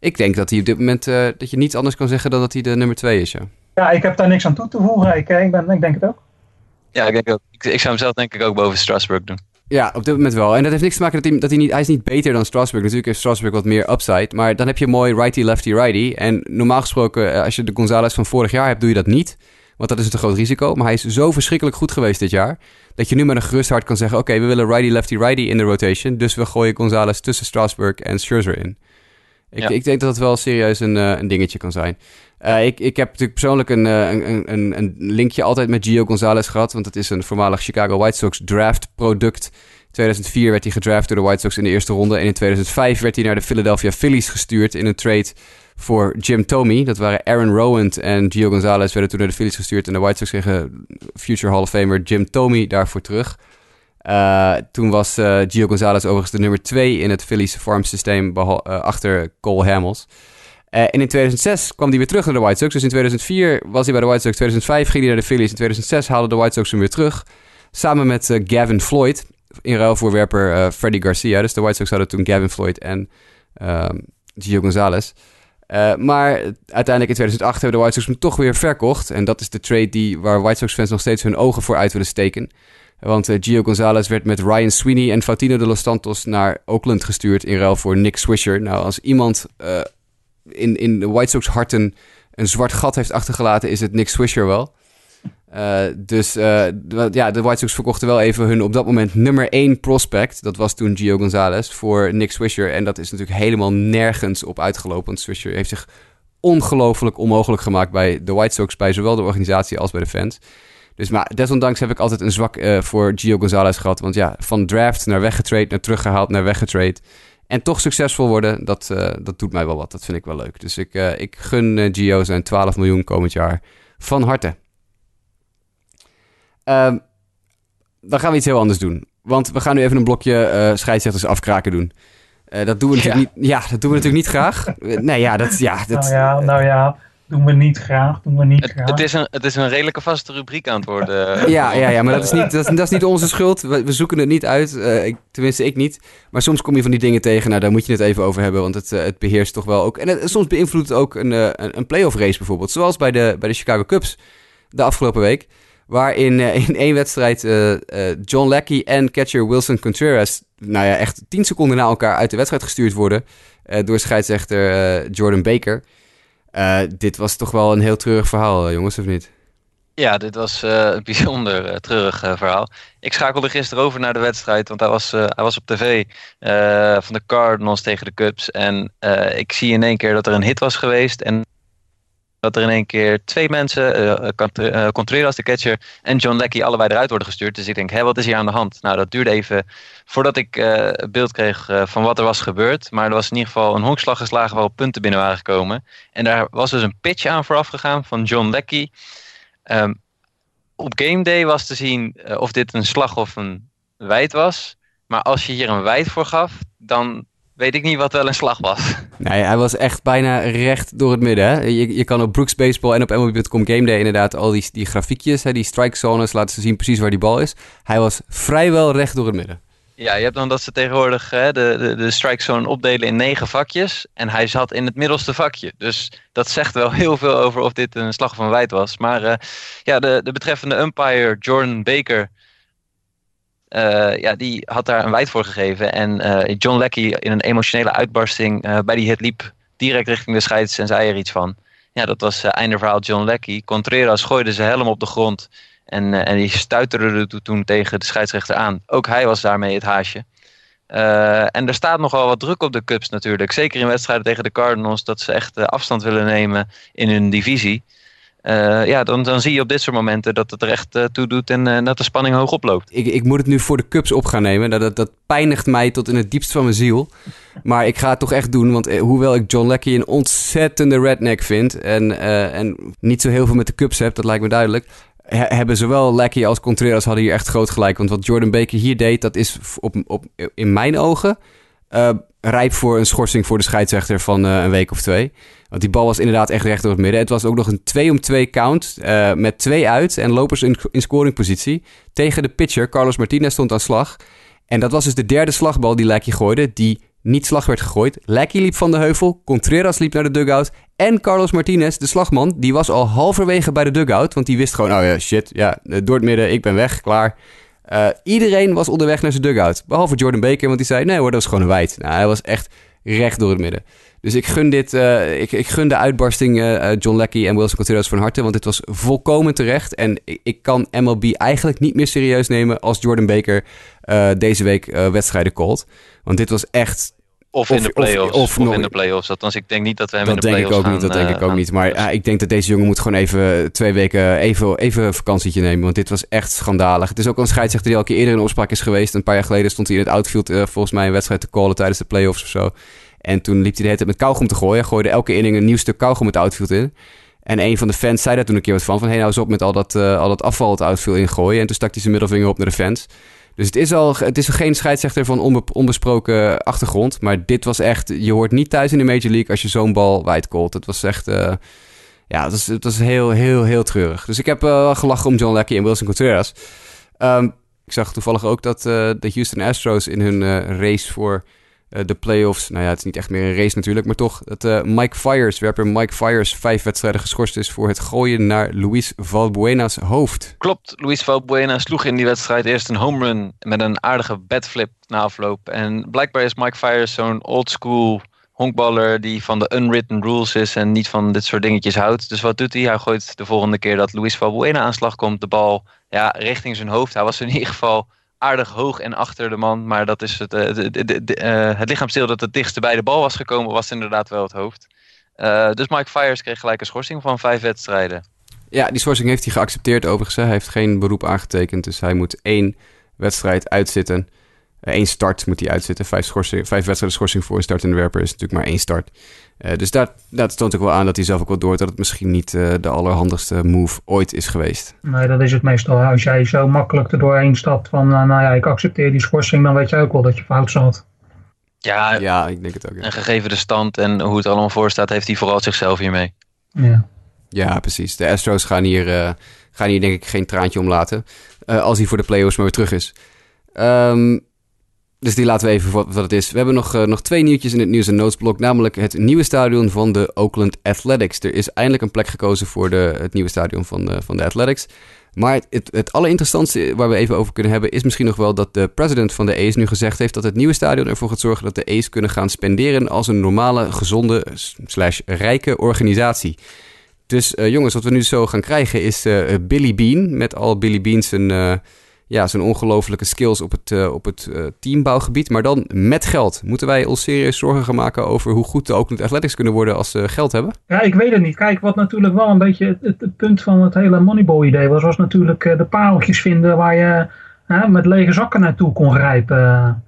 Ik denk dat hij op dit moment... Uh, dat je niets anders kan zeggen dan dat hij de nummer twee is, ja. Ja, ik heb daar niks aan toe te voegen. Ik, ik, ben, ik denk het ook. Ja, ik, denk ook. Ik, ik zou hem zelf denk ik ook boven Strasburg doen. Ja, op dit moment wel. En dat heeft niks te maken dat hij, dat hij niet... Hij is niet beter dan Strasburg. Natuurlijk heeft Strasburg wat meer upside. Maar dan heb je mooi righty, lefty, righty. En normaal gesproken, als je de Gonzalez van vorig jaar hebt, doe je dat niet. Want dat is een te groot risico. Maar hij is zo verschrikkelijk goed geweest dit jaar. Dat je nu met een gerust hart kan zeggen: Oké, we willen righty, lefty, righty in de rotation. Dus we gooien Gonzalez tussen Strasburg en Scherzer in. Ik, Ja. ik denk dat het wel serieus een, eh, een dingetje kan zijn. Eh, ik, ik heb natuurlijk persoonlijk een, eh, een, een, een linkje altijd met Gio Gonzalez gehad. Want het is een voormalig Chicago White Sox draft product. In 2004 werd hij gedraft door de White Sox in de eerste ronde. En in 2005 werd hij naar de Philadelphia Phillies gestuurd in een trade voor Jim Thome. Dat waren Aaron Rowand en Gio Gonzalez werden toen naar de Phillies gestuurd. En de White Sox kregen future Hall of Famer Jim Thome daarvoor terug. Eh, toen was Gio Gonzalez overigens de nummer 2 in het Phillies farm systeem achter Cole Hamels. Eh, en in 2006 kwam hij weer terug naar de White Sox. Dus in 2004 was hij bij de White Sox. 2005 ging hij naar de Phillies. In 2006 haalden de White Sox hem weer terug. Samen met eh, Gavin Floyd. In ruil voor werper eh Freddie Garcia. Dus de White Sox hadden toen Gavin Floyd en ehm, Gio Gonzalez. Maar uiteindelijk in 2008 hebben de White Sox hem toch weer verkocht. En dat is de trade die, waar White Sox fans nog steeds hun ogen voor uit willen steken. Want Gio Gonzalez werd met Ryan Sweeney en Faustino de Los Santos naar Oakland gestuurd in ruil voor Nick Swisher. Nou, als iemand in, in de White Sox harten een zwart gat heeft achtergelaten, is het Nick Swisher wel. Eh, dus eh, de- ja, de White Sox verkochten wel even hun op dat moment nummer 1 prospect. Dat was toen Gio Gonzalez voor Nick Swisher. En dat is natuurlijk helemaal nergens op uitgelopen. Want Swisher heeft zich ongelooflijk onmogelijk gemaakt bij de White Sox, bij zowel de organisatie als bij de fans. Dus maar desondanks heb ik altijd een zwak eh, voor Gio Gonzalez gehad. Want ja, van draft naar weggetrade, naar teruggehaald, naar weggetrade. En toch succesvol worden, dat, eh, dat doet mij wel wat. Dat vind ik wel leuk. Dus ik, eh, ik gun Gio zijn 12 miljoen komend jaar van harte. Ehm, dan gaan we iets heel anders doen. Want we gaan nu even een blokje eh scheidsrechters afkraken doen. Dat doen we natuurlijk niet. Ja, dat doen we natuurlijk niet graag. Nee, ja, dat, ja, dat, nou ja, nou ja, doen we niet graag, doen we niet Het, graag. het, is een, het is een redelijke vaste rubriek aan het worden. Ja, ja, ja, maar dat is niet, dat, is- dat is niet onze schuld. We, we zoeken het niet uit. Eh, ik, tenminste, ik niet. Maar soms kom je van die dingen tegen. Nou, daar moet je het even over hebben. Want het, eh, het beheerst toch wel ook. En het- soms beïnvloedt het ook een, eh, een, playoff race bijvoorbeeld. Zoals bij de, bij de Chicago Cubs de afgelopen week. Waarin eh, in één wedstrijd eh, eh, John Lackey en catcher Wilson Contreras. Nou ja, echt tien seconden na elkaar uit de wedstrijd gestuurd worden. eh, door scheidsrechter eh, Jordan Baker. Eh, dit was toch wel een heel treurig verhaal, eh, jongens, of niet? Ja, dit was eh, een [LAUGHS] bijzonder treurig verhaal. Ik schakelde gisteren over naar de wedstrijd, want hij was, hij was op tv van de Cardinals tegen de Cubs. En ik zie in één keer dat er een hit was geweest en dat er in één keer twee mensen, eh, Cont- eh, Contreras, de catcher, en John Lackey allebei eruit worden gestuurd. Dus ik denk, hé, wat is hier aan de hand? Nou, dat duurde even voordat ik eh, beeld kreeg eh, van wat er was gebeurd. Maar er was in ieder geval een honkslag geslagen waarop punten binnen waren gekomen. En daar was dus een pitch aan vooraf gegaan van John Lackey. Ehm, op game day was te zien eh, of dit een slag of een wijd was. Maar als je hier een wijd voor gaf, dan weet ik niet wat wel een slag was. Nee, hij was echt bijna recht door het midden. Hè? Je, je kan op Brooks Baseball en op MLB.com Game Day inderdaad al die, die grafiekjes, hè, die strike zones, laten ze zien precies waar die bal is. Hij was vrijwel recht door het midden. Ja, je hebt dan dat ze tegenwoordig hè, de, de, de strike zone opdelen in negen vakjes. En hij zat in het middelste vakje. Dus dat zegt wel heel veel over of dit een slag een wijd was. Maar eh, ja, de, de betreffende umpire, Jordan Baker, eh, ja, die had daar een wijd voor gegeven. En eh, John Lackey in een emotionele uitbarsting eh, bij die hit liep direct richting de scheids en zei er iets van. Ja, dat was einde verhaal John Lackey. Contreras gooide zijn helm op de grond. En, en die stuiterde to- toen tegen de scheidsrechter aan. Ook hij was daarmee het haasje. En er staat nogal wat druk op de Cubs natuurlijk. Zeker in wedstrijden tegen de Cardinals. Dat ze echt afstand willen nemen in hun divisie. Eh, ja, dan, dan zie je op dit soort momenten dat het er echt eh, toe doet. En eh, dat de spanning hoog oploopt. Ik, ik moet het nu voor de Cubs op gaan nemen. Dat, dat, dat pijnigt mij tot in het diepst van mijn ziel. Maar ik ga het toch echt doen. Want hoewel ik John Lackey een ontzettende redneck vind. En, en niet zo heel veel met de Cubs heb, dat lijkt me duidelijk. he- hebben zowel Lackey als Contreras hadden hier echt groot gelijk. Want wat Jordan Baker hier deed, dat is op, op, in mijn ogen rijp voor een schorsing voor de scheidsrechter van eh, een week of twee. Want die bal was inderdaad echt recht door het midden. Het was ook nog een 2 om 2 count eh, met twee uit en lopers in, in scoringpositie. Tegen de pitcher, Carlos Martinez, stond aan slag. En dat was dus de derde slagbal die Lackey gooide, die niet slag werd gegooid. Lackey liep van de heuvel, Contreras liep naar de dugout. En Carlos Martinez, de slagman, die was al halverwege bij de dugout. Want die wist gewoon, oh ja, shit, ja, eh, door het midden, ik ben weg, klaar. Eh, iedereen was onderweg naar zijn dugout. Behalve Jordan Baker, want die zei, nee hoor, dat was gewoon een wijd. Nou, hij was echt recht door het midden. Dus ik gun, dit, eh, ik, ik gun de uitbarsting eh, John Leckie en Wilson Contreras van harte. Want dit was volkomen terecht. En ik, ik kan MLB eigenlijk niet meer serieus nemen als Jordan Baker deze week wedstrijden called. Want dit was echt Of, Of- in de of- playoffs. of Of, nog- in de playoffs. Althans, ik denk niet dat we hem dat in de denk ik playoffs ook niet, dat gaan, denk ik ook gaan- niet. Maar ja, ik denk dat deze jongen moet gewoon even twee weken even, even een vakantietje nemen. Want dit was echt schandalig. Het is ook een scheidsrechter die al een keer eerder in opspraak is geweest. Een paar jaar geleden stond hij in het outfield eh, volgens mij een wedstrijd te callen tijdens de playoffs of zo. En toen liep hij de hele tijd met kauwgom te gooien. Hij gooide elke inning een nieuw stuk kauwgom het outfield in. En een van de fans zei daar toen een keer wat van. Van, hé, nou eens op met al dat, eh, al dat afval het outfield ingooien. En toen stak hij zijn middelvinger op naar de fans. Dus het is, al, het is geen scheidsrechter van onbe- onbesproken achtergrond. Maar dit was echt... Je hoort niet thuis in de Major League als je zo'n bal wijd callt. Het was echt... eh, ja, het was, het was heel, heel, heel treurig. Dus ik heb eh, wel gelachen om John Leckie en Wilson Contreras. Ehm, ik zag toevallig ook dat eh, de Houston Astros in hun race voor de playoffs... Nou ja, het is niet echt meer een race natuurlijk, maar toch... dat eh, Mike Fires, werper Mike Fires, vijf wedstrijden geschorst is... voor het gooien naar Luis Valbuena's hoofd. Klopt, Luis Valbuena sloeg in die wedstrijd eerst een home run met een aardige batflip na afloop. En blijkbaar is Mike Fires zo'n oldschool honkballer die van de unwritten rules is en niet van dit soort dingetjes houdt. Dus wat doet hij? Hij gooit de volgende keer dat Luis Valbuena aan slag komt de bal ja, richting zijn hoofd. Hij was in ieder geval aardig hoog en achter de man, maar dat is het, eh, het lichaamsdeel dat het dichtst bij de bal was gekomen was inderdaad wel het hoofd. Eh, dus Mike Fires kreeg gelijk een schorsing van vijf wedstrijden. Ja, die schorsing heeft hij geaccepteerd overigens. Hij heeft geen beroep aangetekend, dus hij moet één wedstrijd uitzitten. Eén start moet hij uitzitten. Vijf, schorsing, vijf wedstrijden schorsing voor een startende werper is natuurlijk maar één start. Eh, dus dat, dat toont ook wel aan dat hij zelf ook wel door dat het misschien niet eh, de allerhandigste move ooit is geweest. Nee, dat is het meestal. Als jij zo makkelijk er doorheen stapt van, eh, nou ja, ik accepteer die schorsing, dan weet je ook wel dat je fout zat. Ja, Ja, ik denk het ook. Ja, En gegeven de stand en hoe het allemaal voor staat, heeft hij vooral zichzelf hiermee. Ja. ja precies. De Astros gaan hier, eh, gaan hier denk ik geen traantje om laten. eh, als hij voor de playoffs maar weer terug is. Ehm, dus die laten we even voor wat het is. We hebben nog, eh, nog twee nieuwtjes in het nieuws- en notesblok. Namelijk het nieuwe stadion van de Oakland Athletics. Er is eindelijk een plek gekozen voor de, het nieuwe stadion van de, van de Athletics. Maar het, het, allerinteressantste waar we even over kunnen hebben... is misschien nog wel dat de president van de A's nu gezegd heeft... dat het nieuwe stadion ervoor gaat zorgen dat de A's kunnen gaan spenderen... als een normale, gezonde, slash rijke organisatie. Dus eh, jongens, wat we nu zo gaan krijgen is eh, Billy Bean... met al Billy Beans zijn, eh, ja, zijn ongelofelijke skills op het, eh, op het eh, teambouwgebied... maar dan met geld. Moeten wij ons serieus zorgen gaan maken over hoe goed de Oakland Athletics kunnen worden... als ze geld hebben? Ja, ik weet het niet. Kijk, wat natuurlijk wel een beetje het, punt van het hele Moneyball-idee was, was natuurlijk eh, de pareltjes vinden waar je met lege zakken naartoe kon grijpen.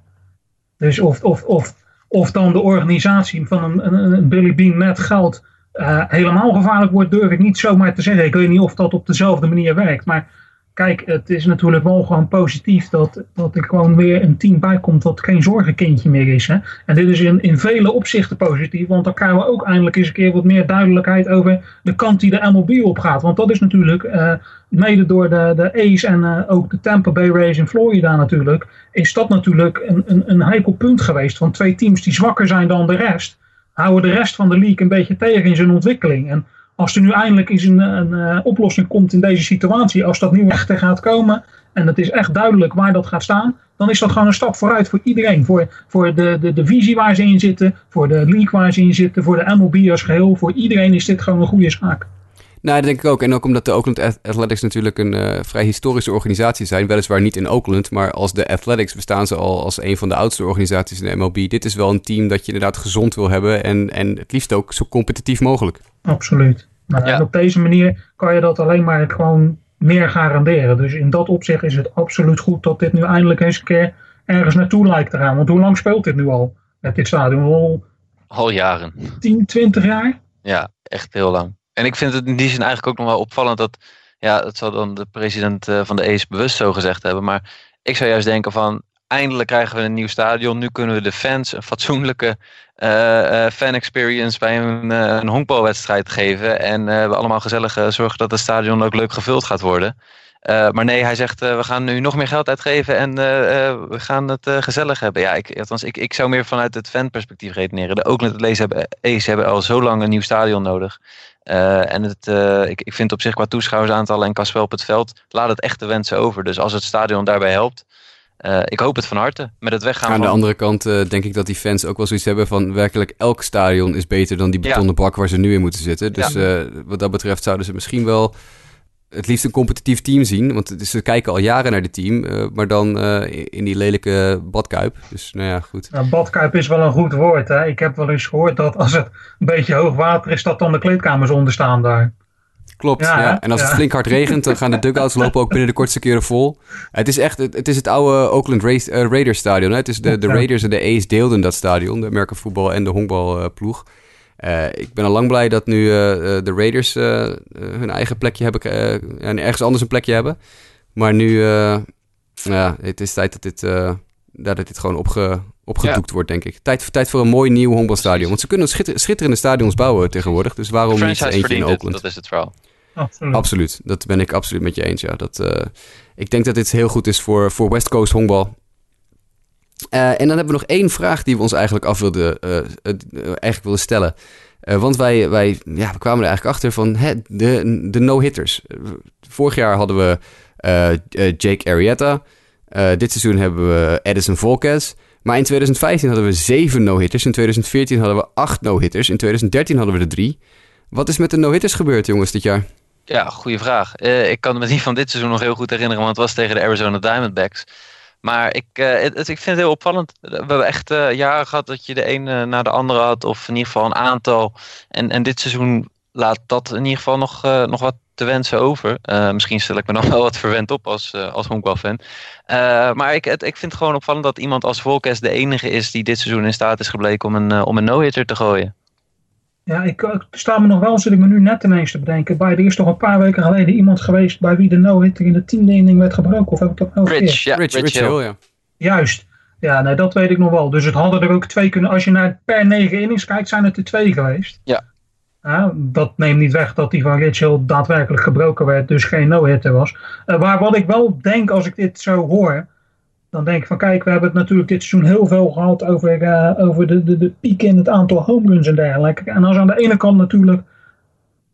Dus of, of, of, of dan de organisatie van een, een, een Billy Bean met geld helemaal gevaarlijk wordt, durf ik niet zomaar te zeggen. Ik weet niet of dat op dezelfde manier werkt. Maar kijk, het is natuurlijk wel gewoon positief dat, dat er gewoon weer een team bij komt wat geen zorgenkindje meer is. Hè? En dit is in, in vele opzichten positief, want dan krijgen we ook eindelijk eens een keer wat meer duidelijkheid over de kant die de MLB op gaat. Want dat is natuurlijk, eh, mede door de, de A's en eh, ook de Tampa Bay Rays in Florida natuurlijk, is dat natuurlijk een, een, een heikel punt geweest van twee teams die zwakker zijn dan de rest. Houden de rest van de league een beetje tegen in zijn ontwikkeling. En als er nu eindelijk eens een, een eh, oplossing komt in deze situatie, als dat nu echt er gaat komen en het is echt duidelijk waar dat gaat staan, dan is dat gewoon een stap vooruit voor iedereen. Voor, voor de, de divisie waar ze in zitten, voor de league waar ze in zitten, voor de MLB als geheel. Voor iedereen is dit gewoon een goede zaak. Nou, dat denk ik ook. En ook omdat de Oakland Ath- Athletics natuurlijk een eh, vrij historische organisatie zijn. Weliswaar niet in Oakland, maar als de Athletics bestaan ze al als een van de oudste organisaties in de MLB. Dit is wel een team dat je inderdaad gezond wil hebben en, en het liefst ook zo competitief mogelijk. Absoluut. Nou, Ja. En op deze manier kan je dat alleen maar gewoon meer garanderen. Dus in dat opzicht is het absoluut goed dat dit nu eindelijk eens een keer ergens naartoe lijkt te gaan. Want hoe lang speelt dit nu al? Met dit stadion al Al jaren. 10, 20 jaar? Ja, echt heel lang. En ik vind het in die zin eigenlijk ook nog wel opvallend dat, ja, dat zal dan de president eh, van de A's bewust zo gezegd hebben. Maar ik zou juist denken van, eindelijk krijgen we een nieuw stadion. Nu kunnen we de fans een fatsoenlijke eh, fan experience bij een, eh, een honkbalwedstrijd geven. En we allemaal gezellig zorgen dat het stadion ook leuk gevuld gaat worden. Maar nee, hij zegt uh, we gaan nu nog meer geld uitgeven en uh, uh, we gaan het gezellig hebben. Ja, ik, althans, ik, ik zou meer vanuit het fanperspectief redeneren. De Oakland A's hebben, A's hebben al zo lang een nieuw stadion nodig. Uh, en het, ik, ik vind op zich qua toeschouwersaantallen en qua spel op het veld laat het echt de wensen over. Dus als het stadion daarbij helpt, eh, ik hoop het van harte. Met het weggaan Aan van... de andere kant eh, denk ik dat die fans ook wel zoiets hebben van werkelijk elk stadion is beter dan die betonnen bak waar ze nu in moeten zitten. Dus Ja. eh, wat dat betreft zouden ze misschien wel het liefst een competitief team zien. Want het is, ze kijken al jaren naar dit team, eh, maar dan eh, in die lelijke badkuip. Dus nou ja, goed. Nou, badkuip is wel een goed woord. Hè? Ik heb wel eens gehoord dat als het een beetje hoog water is, dat dan de kleedkamers onder staan daar. Klopt, Ja, ja. En als het Ja. flink hard regent, dan gaan de dugouts [LAUGHS] lopen ook binnen de kortste keren vol. Het is echt, het, het is het oude Oakland Race, eh, Raiders stadion. Hè? Het is de, de Ja. Raiders en de A's deelden dat stadion, de American voetbal en de honkbalploeg. Eh ik ben al lang blij dat nu eh, eh, de Raiders hun eigen plekje hebben eh, en ergens anders een plekje hebben. Maar nu, eh, ja, het is tijd dat dit, eh, dat dit gewoon opge, opgedoekt wordt, denk ik. Tijd, tijd voor een mooi nieuw honkbalstadion. Want ze kunnen schitter- schitterende stadions bouwen tegenwoordig. Dus waarom niet eentje in het, Oakland? dat is het verhaal. Absoluut. Absoluut, dat ben ik absoluut met je eens. Ja. Dat, eh, ik denk dat dit heel goed is voor, voor West Coast honkbal. Eh, en dan hebben we nog één vraag die we ons eigenlijk af wilden, eh, eh, eigenlijk wilden stellen. Want wij, wij ja, we kwamen er eigenlijk achter van hè, de, de no-hitters. Vorig jaar hadden we Jake Arrieta. Dit seizoen hebben we Edison Volquez. Maar in 2015 hadden we zeven no-hitters. In 2014 hadden we acht no-hitters. In 2013 hadden we er drie. Wat is met de no-hitters gebeurd, jongens, dit jaar? Ja, goede vraag. Ik kan me die van dit seizoen nog heel goed herinneren, want het was tegen de Arizona Diamondbacks. Maar ik, eh, ik vind het heel opvallend. We hebben echt eh, jaren gehad dat je de een eh, na de andere had, of in ieder geval een aantal. En, en dit seizoen laat dat in ieder geval nog, eh, nog wat te wensen over. Misschien stel ik me dan wel wat verwend op als, als honkbalfan. Maar ik, het, ik vind het gewoon opvallend dat iemand als Volkes de enige is die dit seizoen in staat is gebleken om een, om een no-hitter te gooien. Ja, ik, ik sta me nog wel, zit ik me nu net ineens te bedenken. Bij, er is toch een paar weken geleden iemand geweest bij wie de no-hitter in de tiende inning werd gebroken. Of heb ik dat nou? Rich, ja, Rich, Rich. Hill, ja. Juist. Ja, nee, dat weet ik nog wel. Dus het hadden er ook twee kunnen. Als je naar per negen innings kijkt, zijn het er twee geweest. Ja. Ja, dat neemt niet weg dat die van Rich Hill daadwerkelijk gebroken werd, dus geen no-hitter was. Eh, maar wat ik wel denk als ik dit zo hoor, dan denk ik van kijk, we hebben het natuurlijk dit seizoen heel veel gehad over, eh, over de, de, de piek in het aantal home runs en dergelijke. En als aan de ene kant natuurlijk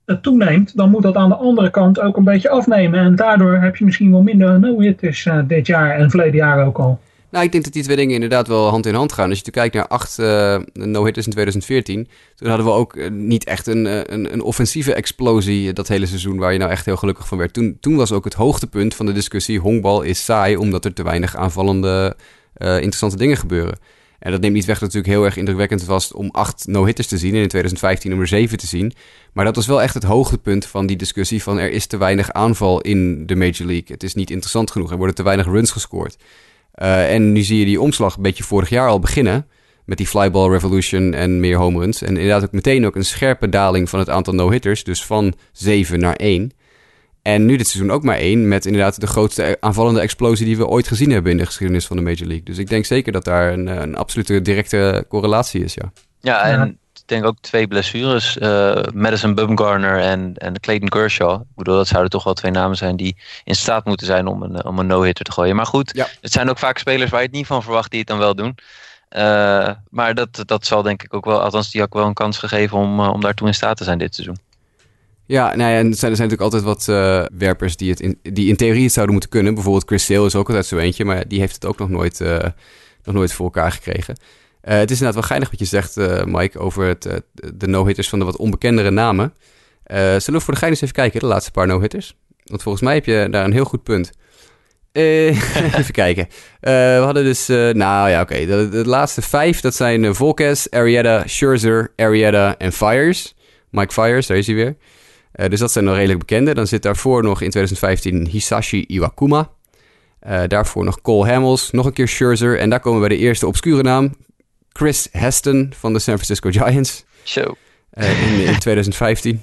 het toeneemt, dan moet dat aan de andere kant ook een beetje afnemen. En daardoor heb je misschien wel minder no-hitters eh, dit jaar en verleden jaar ook al. Nou, ik denk dat die twee dingen inderdaad wel hand in hand gaan. Als je kijkt naar acht eh, no-hitters in 2014... toen hadden we ook eh, niet echt een, eh, een, een offensieve explosie dat hele seizoen... waar je nou echt heel gelukkig van werd. Toen, toen was ook het hoogtepunt van de discussie... honkbal is saai omdat er te weinig aanvallende interessante dingen gebeuren. En dat neemt niet weg dat het natuurlijk heel erg indrukwekkend was... om acht no-hitters te zien en in 2015 om er zeven te zien. Maar dat was wel echt het hoogtepunt van die discussie... van er is te weinig aanval in de Major League. Het is niet interessant genoeg. Er worden te weinig runs gescoord. Uh, en nu zie je die omslag een beetje vorig jaar al beginnen. Met die flyball revolution en meer home runs. En inderdaad ook meteen ook een scherpe daling van het aantal no-hitters. Dus van 7 naar 1. En nu dit seizoen ook maar 1. Met inderdaad de grootste aanvallende explosie die we ooit gezien hebben in de geschiedenis van de Major League. Dus ik denk zeker dat daar een, een absolute directe correlatie is, ja. Ja, en denk ook twee blessures. Uh, Madison Bumgarner en, en Clayton Kershaw. Ik bedoel, dat zouden toch wel twee namen zijn die in staat moeten zijn om een, om een no-hitter te gooien. Maar goed, ja. het zijn ook vaak spelers waar je het niet van verwacht die het dan wel doen. Uh, maar dat, dat zal denk ik ook wel, althans die had ik wel een kans gegeven om, uh, om daartoe in staat te zijn dit seizoen. Ja, nou ja, en er zijn, er zijn natuurlijk altijd wat uh, werpers die, het in, die in theorie het zouden moeten kunnen. Bijvoorbeeld Chris Sale is ook altijd zo eentje, maar die heeft het ook nog nooit, uh, nog nooit voor elkaar gekregen. Uh, het is inderdaad wel geinig wat je zegt, uh, Mike, over het, uh, de no-hitters van de wat onbekendere namen. Zullen we voor de gein eens even kijken, de laatste paar no-hitters? Want volgens mij heb je daar een heel goed punt. [LAUGHS] Even kijken. we hadden dus, nou ja, oké. De, laatste vijf, dat zijn Volquez, Arrieta, Scherzer, Arrieta en Fires. Mike Fires, daar is hij weer. dus dat zijn nog redelijk bekende. Dan zit daarvoor nog in 2015 Hisashi Iwakuma. daarvoor nog Cole Hamels, nog een keer Scherzer. En daar komen we bij de eerste obscure naam. Chris Heston van de San Francisco Giants. Show. Uh, in, in, 2015.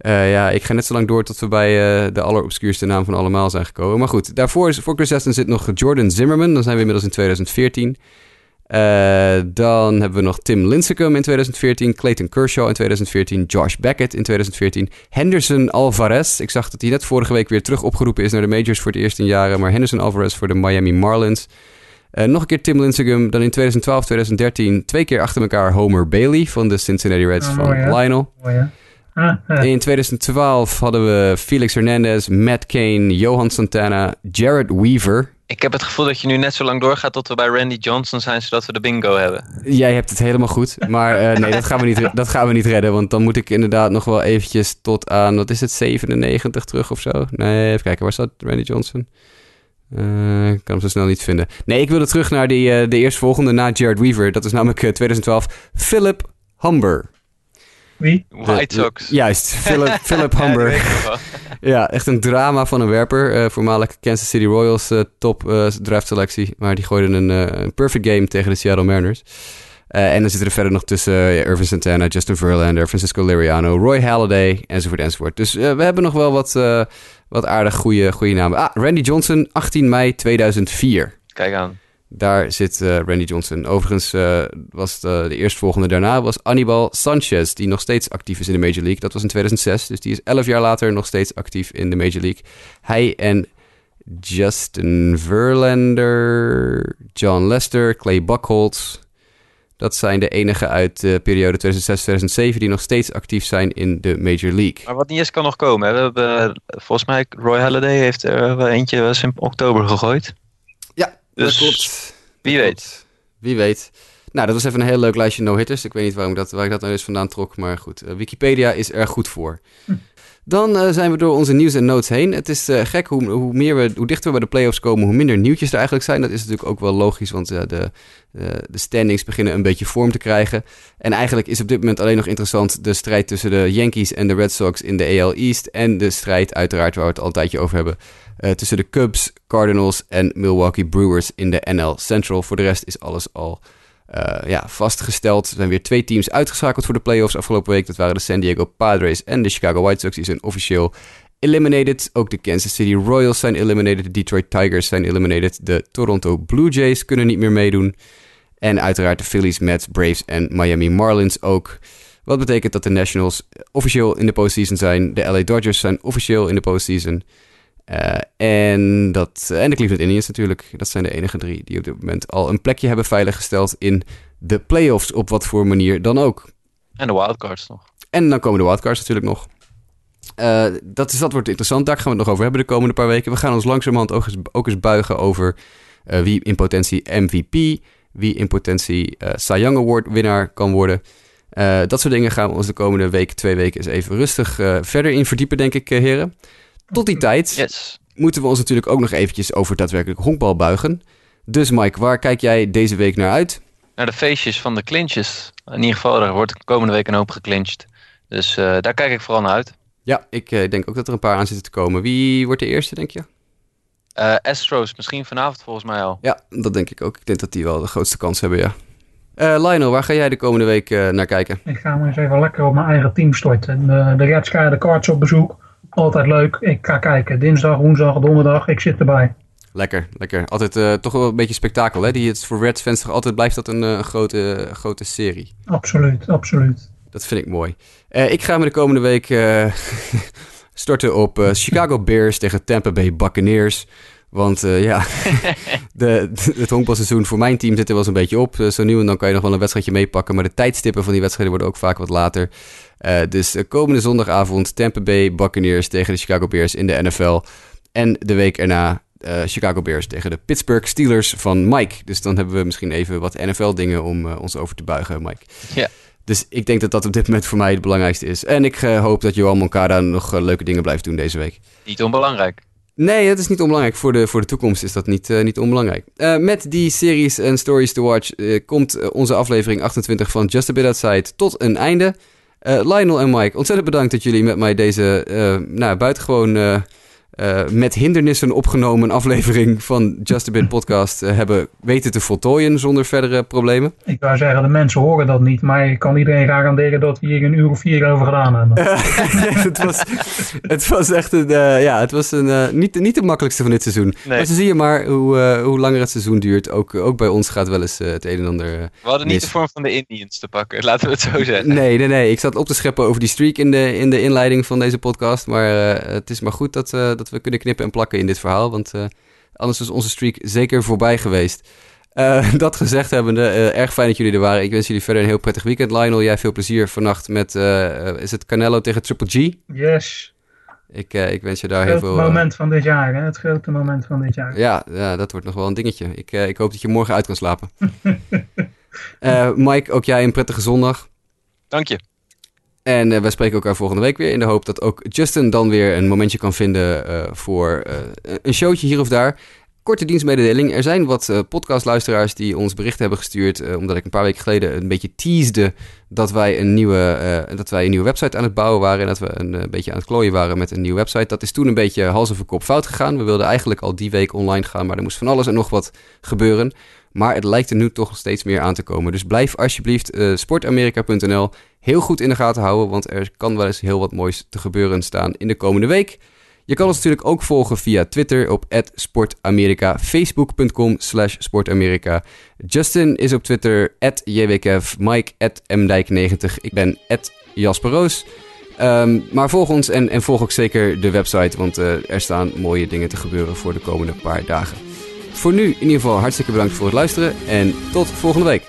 Uh, ja, ik ga net zo lang door tot we bij uh, de allerobscuurste naam van allemaal zijn gekomen. Maar goed, daarvoor voor Chris Heston zit nog Jordan Zimmerman. Dan zijn we inmiddels in 2014. dan hebben we nog Tim Lincecum in 2014. Clayton Kershaw in 2014. Josh Beckett in 2014. Henderson Alvarez. Ik zag dat hij net vorige week weer terug opgeroepen is naar de majors voor het eerst in jaren. Maar Henderson Alvarez voor de Miami Marlins. Uh, nog een keer Tim Lincecum. Dan in 2012, 2013 twee keer achter elkaar Homer Bailey van de Cincinnati Reds oh, van ja. Lionel. Oh, ja. ah, ah. In 2012 hadden we Felix Hernandez, Matt Kane, Johan Santana, Jared Weaver. Ik heb het gevoel dat je nu net zo lang doorgaat tot we bij Randy Johnson zijn, zodat we de bingo hebben. Jij hebt het helemaal goed. Maar eh, nee, dat gaan, we niet, dat gaan we niet redden. Want dan moet ik inderdaad nog wel eventjes tot aan, wat is het, 97 terug of zo? Nee, even kijken, waar staat Randy Johnson? Eh, ik kan hem zo snel niet vinden. Nee, ik wilde terug naar die, eh, de eerstvolgende na Jared Weaver. Dat is namelijk eh, 2012 Philip Humber. Wie? White Sox. Juist, Philip, [LAUGHS] Philip Humber. [LAUGHS] Ja, echt een drama van een werper. eh voormalig Kansas City Royals eh, top eh draft selectie. Maar die gooide een, eh, een perfect game tegen de Seattle Mariners. Eh, en dan zitten er verder nog tussen eh, Irvin Santana, Justin Verlander, Francisco Liriano, Roy Halladay, enzovoort, enzovoort. Dus eh, we hebben nog wel wat, wat aardig goede, goede namen. Ah, Randy Johnson, 18 mei 2004. Kijk aan. Daar zit Randy Johnson. Overigens was de, de eerstvolgende daarna was Anibal Sanchez, die nog steeds actief is in de Major League. Dat was in 2006, dus die is 11 jaar later nog steeds actief in de Major League. Hij en Justin Verlander, John Lester, Clay Buchholz. Dat zijn de enige uit de periode 2006-2007 die nog steeds actief zijn in de Major League. Maar wat niet eens kan nog komen. Hè? We hebben, eh, volgens mij, Roy Halladay heeft er wel eentje wel eens in oktober gegooid. Ja, Dus dat klopt. wie Dat weet. klopt. Wie weet. Nou, dat was even een heel leuk lijstje no-hitters. Ik weet niet waarom ik dat, waar ik dat nou eens vandaan trok, maar goed. eh, Wikipedia is er goed voor. Dan eh, zijn we door onze nieuws en notes heen. Het is eh, gek hoe, hoe, meer we, hoe dichter we bij de playoffs komen, hoe minder nieuwtjes er eigenlijk zijn. Dat is natuurlijk ook wel logisch, want eh, de, de, standings beginnen een beetje vorm te krijgen. En eigenlijk is op dit moment alleen nog interessant de strijd tussen de Yankees en de Red Sox in de AL East. En de strijd, uiteraard, waar we het al een tijdje over hebben, tussen de Cubs, Cardinals en Milwaukee Brewers in de NL Central. Voor de rest is alles al ja, vastgesteld. Er zijn weer twee teams uitgeschakeld voor de playoffs afgelopen week. Dat waren de San Diego Padres en de Chicago White Sox. Die zijn officieel eliminated. Ook de Kansas City Royals zijn eliminated. De Detroit Tigers zijn eliminated. De Toronto Blue Jays kunnen niet meer meedoen. En uiteraard de Phillies, Mets, Braves en Miami Marlins ook. Wat betekent dat de Nationals officieel in de postseason zijn. De LA Dodgers zijn officieel in de postseason. Eh, en, dat, en de Cleveland Indians natuurlijk. Dat zijn de enige drie die op dit moment al een plekje hebben veiliggesteld in de playoffs. Op wat voor manier dan ook. En de wildcards nog. En dan komen de wildcards natuurlijk nog. Eh, dat, is, dat wordt interessant. Daar gaan we het nog over hebben de komende paar weken. We gaan ons langzamerhand ook eens, ook eens buigen over eh, wie in potentie MVP, wie in potentie eh Cy Young Award winnaar kan worden. Dat soort dingen gaan we ons de komende week, twee weken eens even rustig verder in verdiepen, denk ik, heren. Tot die tijd Yes. moeten we ons natuurlijk ook nog eventjes over daadwerkelijk honkbal buigen. Dus Mike, waar kijk jij deze week naar uit? Naar de feestjes van de clinches. In ieder geval, er wordt de komende week een hoop geclinched. Dus eh, daar kijk ik vooral naar uit. Ja, ik eh, denk ook dat er een paar aan zitten te komen. Wie wordt de eerste, denk je? Eh, Astros, misschien vanavond volgens mij al. Ja, dat denk ik ook. Ik denk dat die wel de grootste kans hebben, ja. Eh, Lionel, waar ga jij de komende week eh, naar kijken? Ik ga me eens even lekker op mijn eigen team storten. De, de Reds krijgen de Cards op bezoek. Altijd leuk. Ik ga kijken. Dinsdag, woensdag, donderdag. Ik zit erbij. Lekker, lekker. Altijd eh, toch wel een beetje spektakel, hè? Die, het, voor Reds fans altijd blijft dat een eh, grote, grote serie. Absoluut, absoluut. Dat vind ik mooi. Eh, ik ga me de komende week eh, [LAUGHS] storten op eh, Chicago Bears tegen Tampa Bay Buccaneers. Want eh, ja, [LAUGHS] de, de- het honkbalseizoen voor mijn team zit er wel eens een beetje op. Eh, zo nu en dan kan je nog wel een wedstrijdje meepakken. Maar de tijdstippen van die wedstrijden worden ook vaak wat later. Eh, dus eh, komende zondagavond Tampa Bay Buccaneers tegen de Chicago Bears in de NFL. En de week erna eh, Chicago Bears tegen de Pittsburgh Steelers van Mike. Dus dan hebben we misschien even wat NFL-dingen om eh, ons over te buigen, Mike. Ja. Dus ik denk dat dat op dit moment voor mij het belangrijkste is. En ik hoop dat Johan Moncada nog leuke dingen blijft doen deze week. Niet onbelangrijk. Nee, dat is niet onbelangrijk. Voor de, voor de toekomst is dat niet, niet onbelangrijk. Met die series en stories to watch komt onze aflevering 28 van Just a Bit Outside tot een einde. Eh, Lionel en Mike, ontzettend bedankt dat jullie met mij deze eh nou, buitengewoon eh, met hindernissen opgenomen aflevering van Just a Bit podcast eh, hebben weten te voltooien zonder verdere problemen. Ik wou zeggen, de mensen horen dat niet. Maar ik kan iedereen garanderen dat we hier een uur of vier over gedaan hebben. [LAUGHS] het, was, het was echt een, eh, ja, het was een, niet, niet de makkelijkste van dit seizoen. Nee. Maar zo zie je maar hoe, eh, hoe langer het seizoen duurt. Ook, ook bij ons gaat wel eens het een en ander. We hadden niet de vorm van de Indians te pakken, [LAUGHS] laten we het zo zeggen. nee, nee, nee. Ik zat op te scheppen over die streak in de, in de inleiding van deze podcast. Maar eh, het is maar goed dat, eh, dat we kunnen knippen en plakken in dit verhaal. Want eh, anders was onze streak zeker voorbij geweest. Eh, [LAUGHS] dat gezegd hebbende, eh, erg fijn dat jullie er waren. Ik wens jullie verder een heel prettig weekend. Lionel, jij veel plezier vannacht met, is het Canelo tegen Triple G? Yes. Ik, uh, ik wens je daar heel veel... Het moment van dit jaar, hè? Het grote moment van dit jaar. Ja, ja dat wordt nog wel een dingetje. Ik, ik hoop dat je morgen uit kan slapen. [LAUGHS] Mike, ook jij een prettige zondag. Dank je. En uh, wij spreken elkaar volgende week weer in de hoop dat ook Justin dan weer een momentje kan vinden uh, voor uh, een showtje hier of daar. Korte dienstmededeling. Er zijn wat podcastluisteraars die ons bericht hebben gestuurd. Omdat ik een paar weken geleden een beetje teasde dat wij een nieuwe, dat wij een nieuwe website aan het bouwen waren. En dat we een beetje aan het klooien waren met een nieuwe website. Dat is toen een beetje hals over kop fout gegaan. We wilden eigenlijk al die week online gaan, maar er moest van alles en nog wat gebeuren. Maar het lijkt er nu toch steeds meer aan te komen. Dus blijf alsjeblieft sportamerika.nl heel goed in de gaten houden. Want er kan wel eens heel wat moois te gebeuren staan in de komende week. Je kan ons natuurlijk ook volgen via Twitter op @sportamerika, facebook.com slash sportamerika. Justin is op Twitter @jwkev, Mike @mdijk90. Ik ben Jasper Roos. Um, maar volg ons en, en, volg ook zeker de website, want uh, er staan mooie dingen te gebeuren voor de komende paar dagen. Voor nu in ieder geval hartstikke bedankt voor het luisteren en tot volgende week.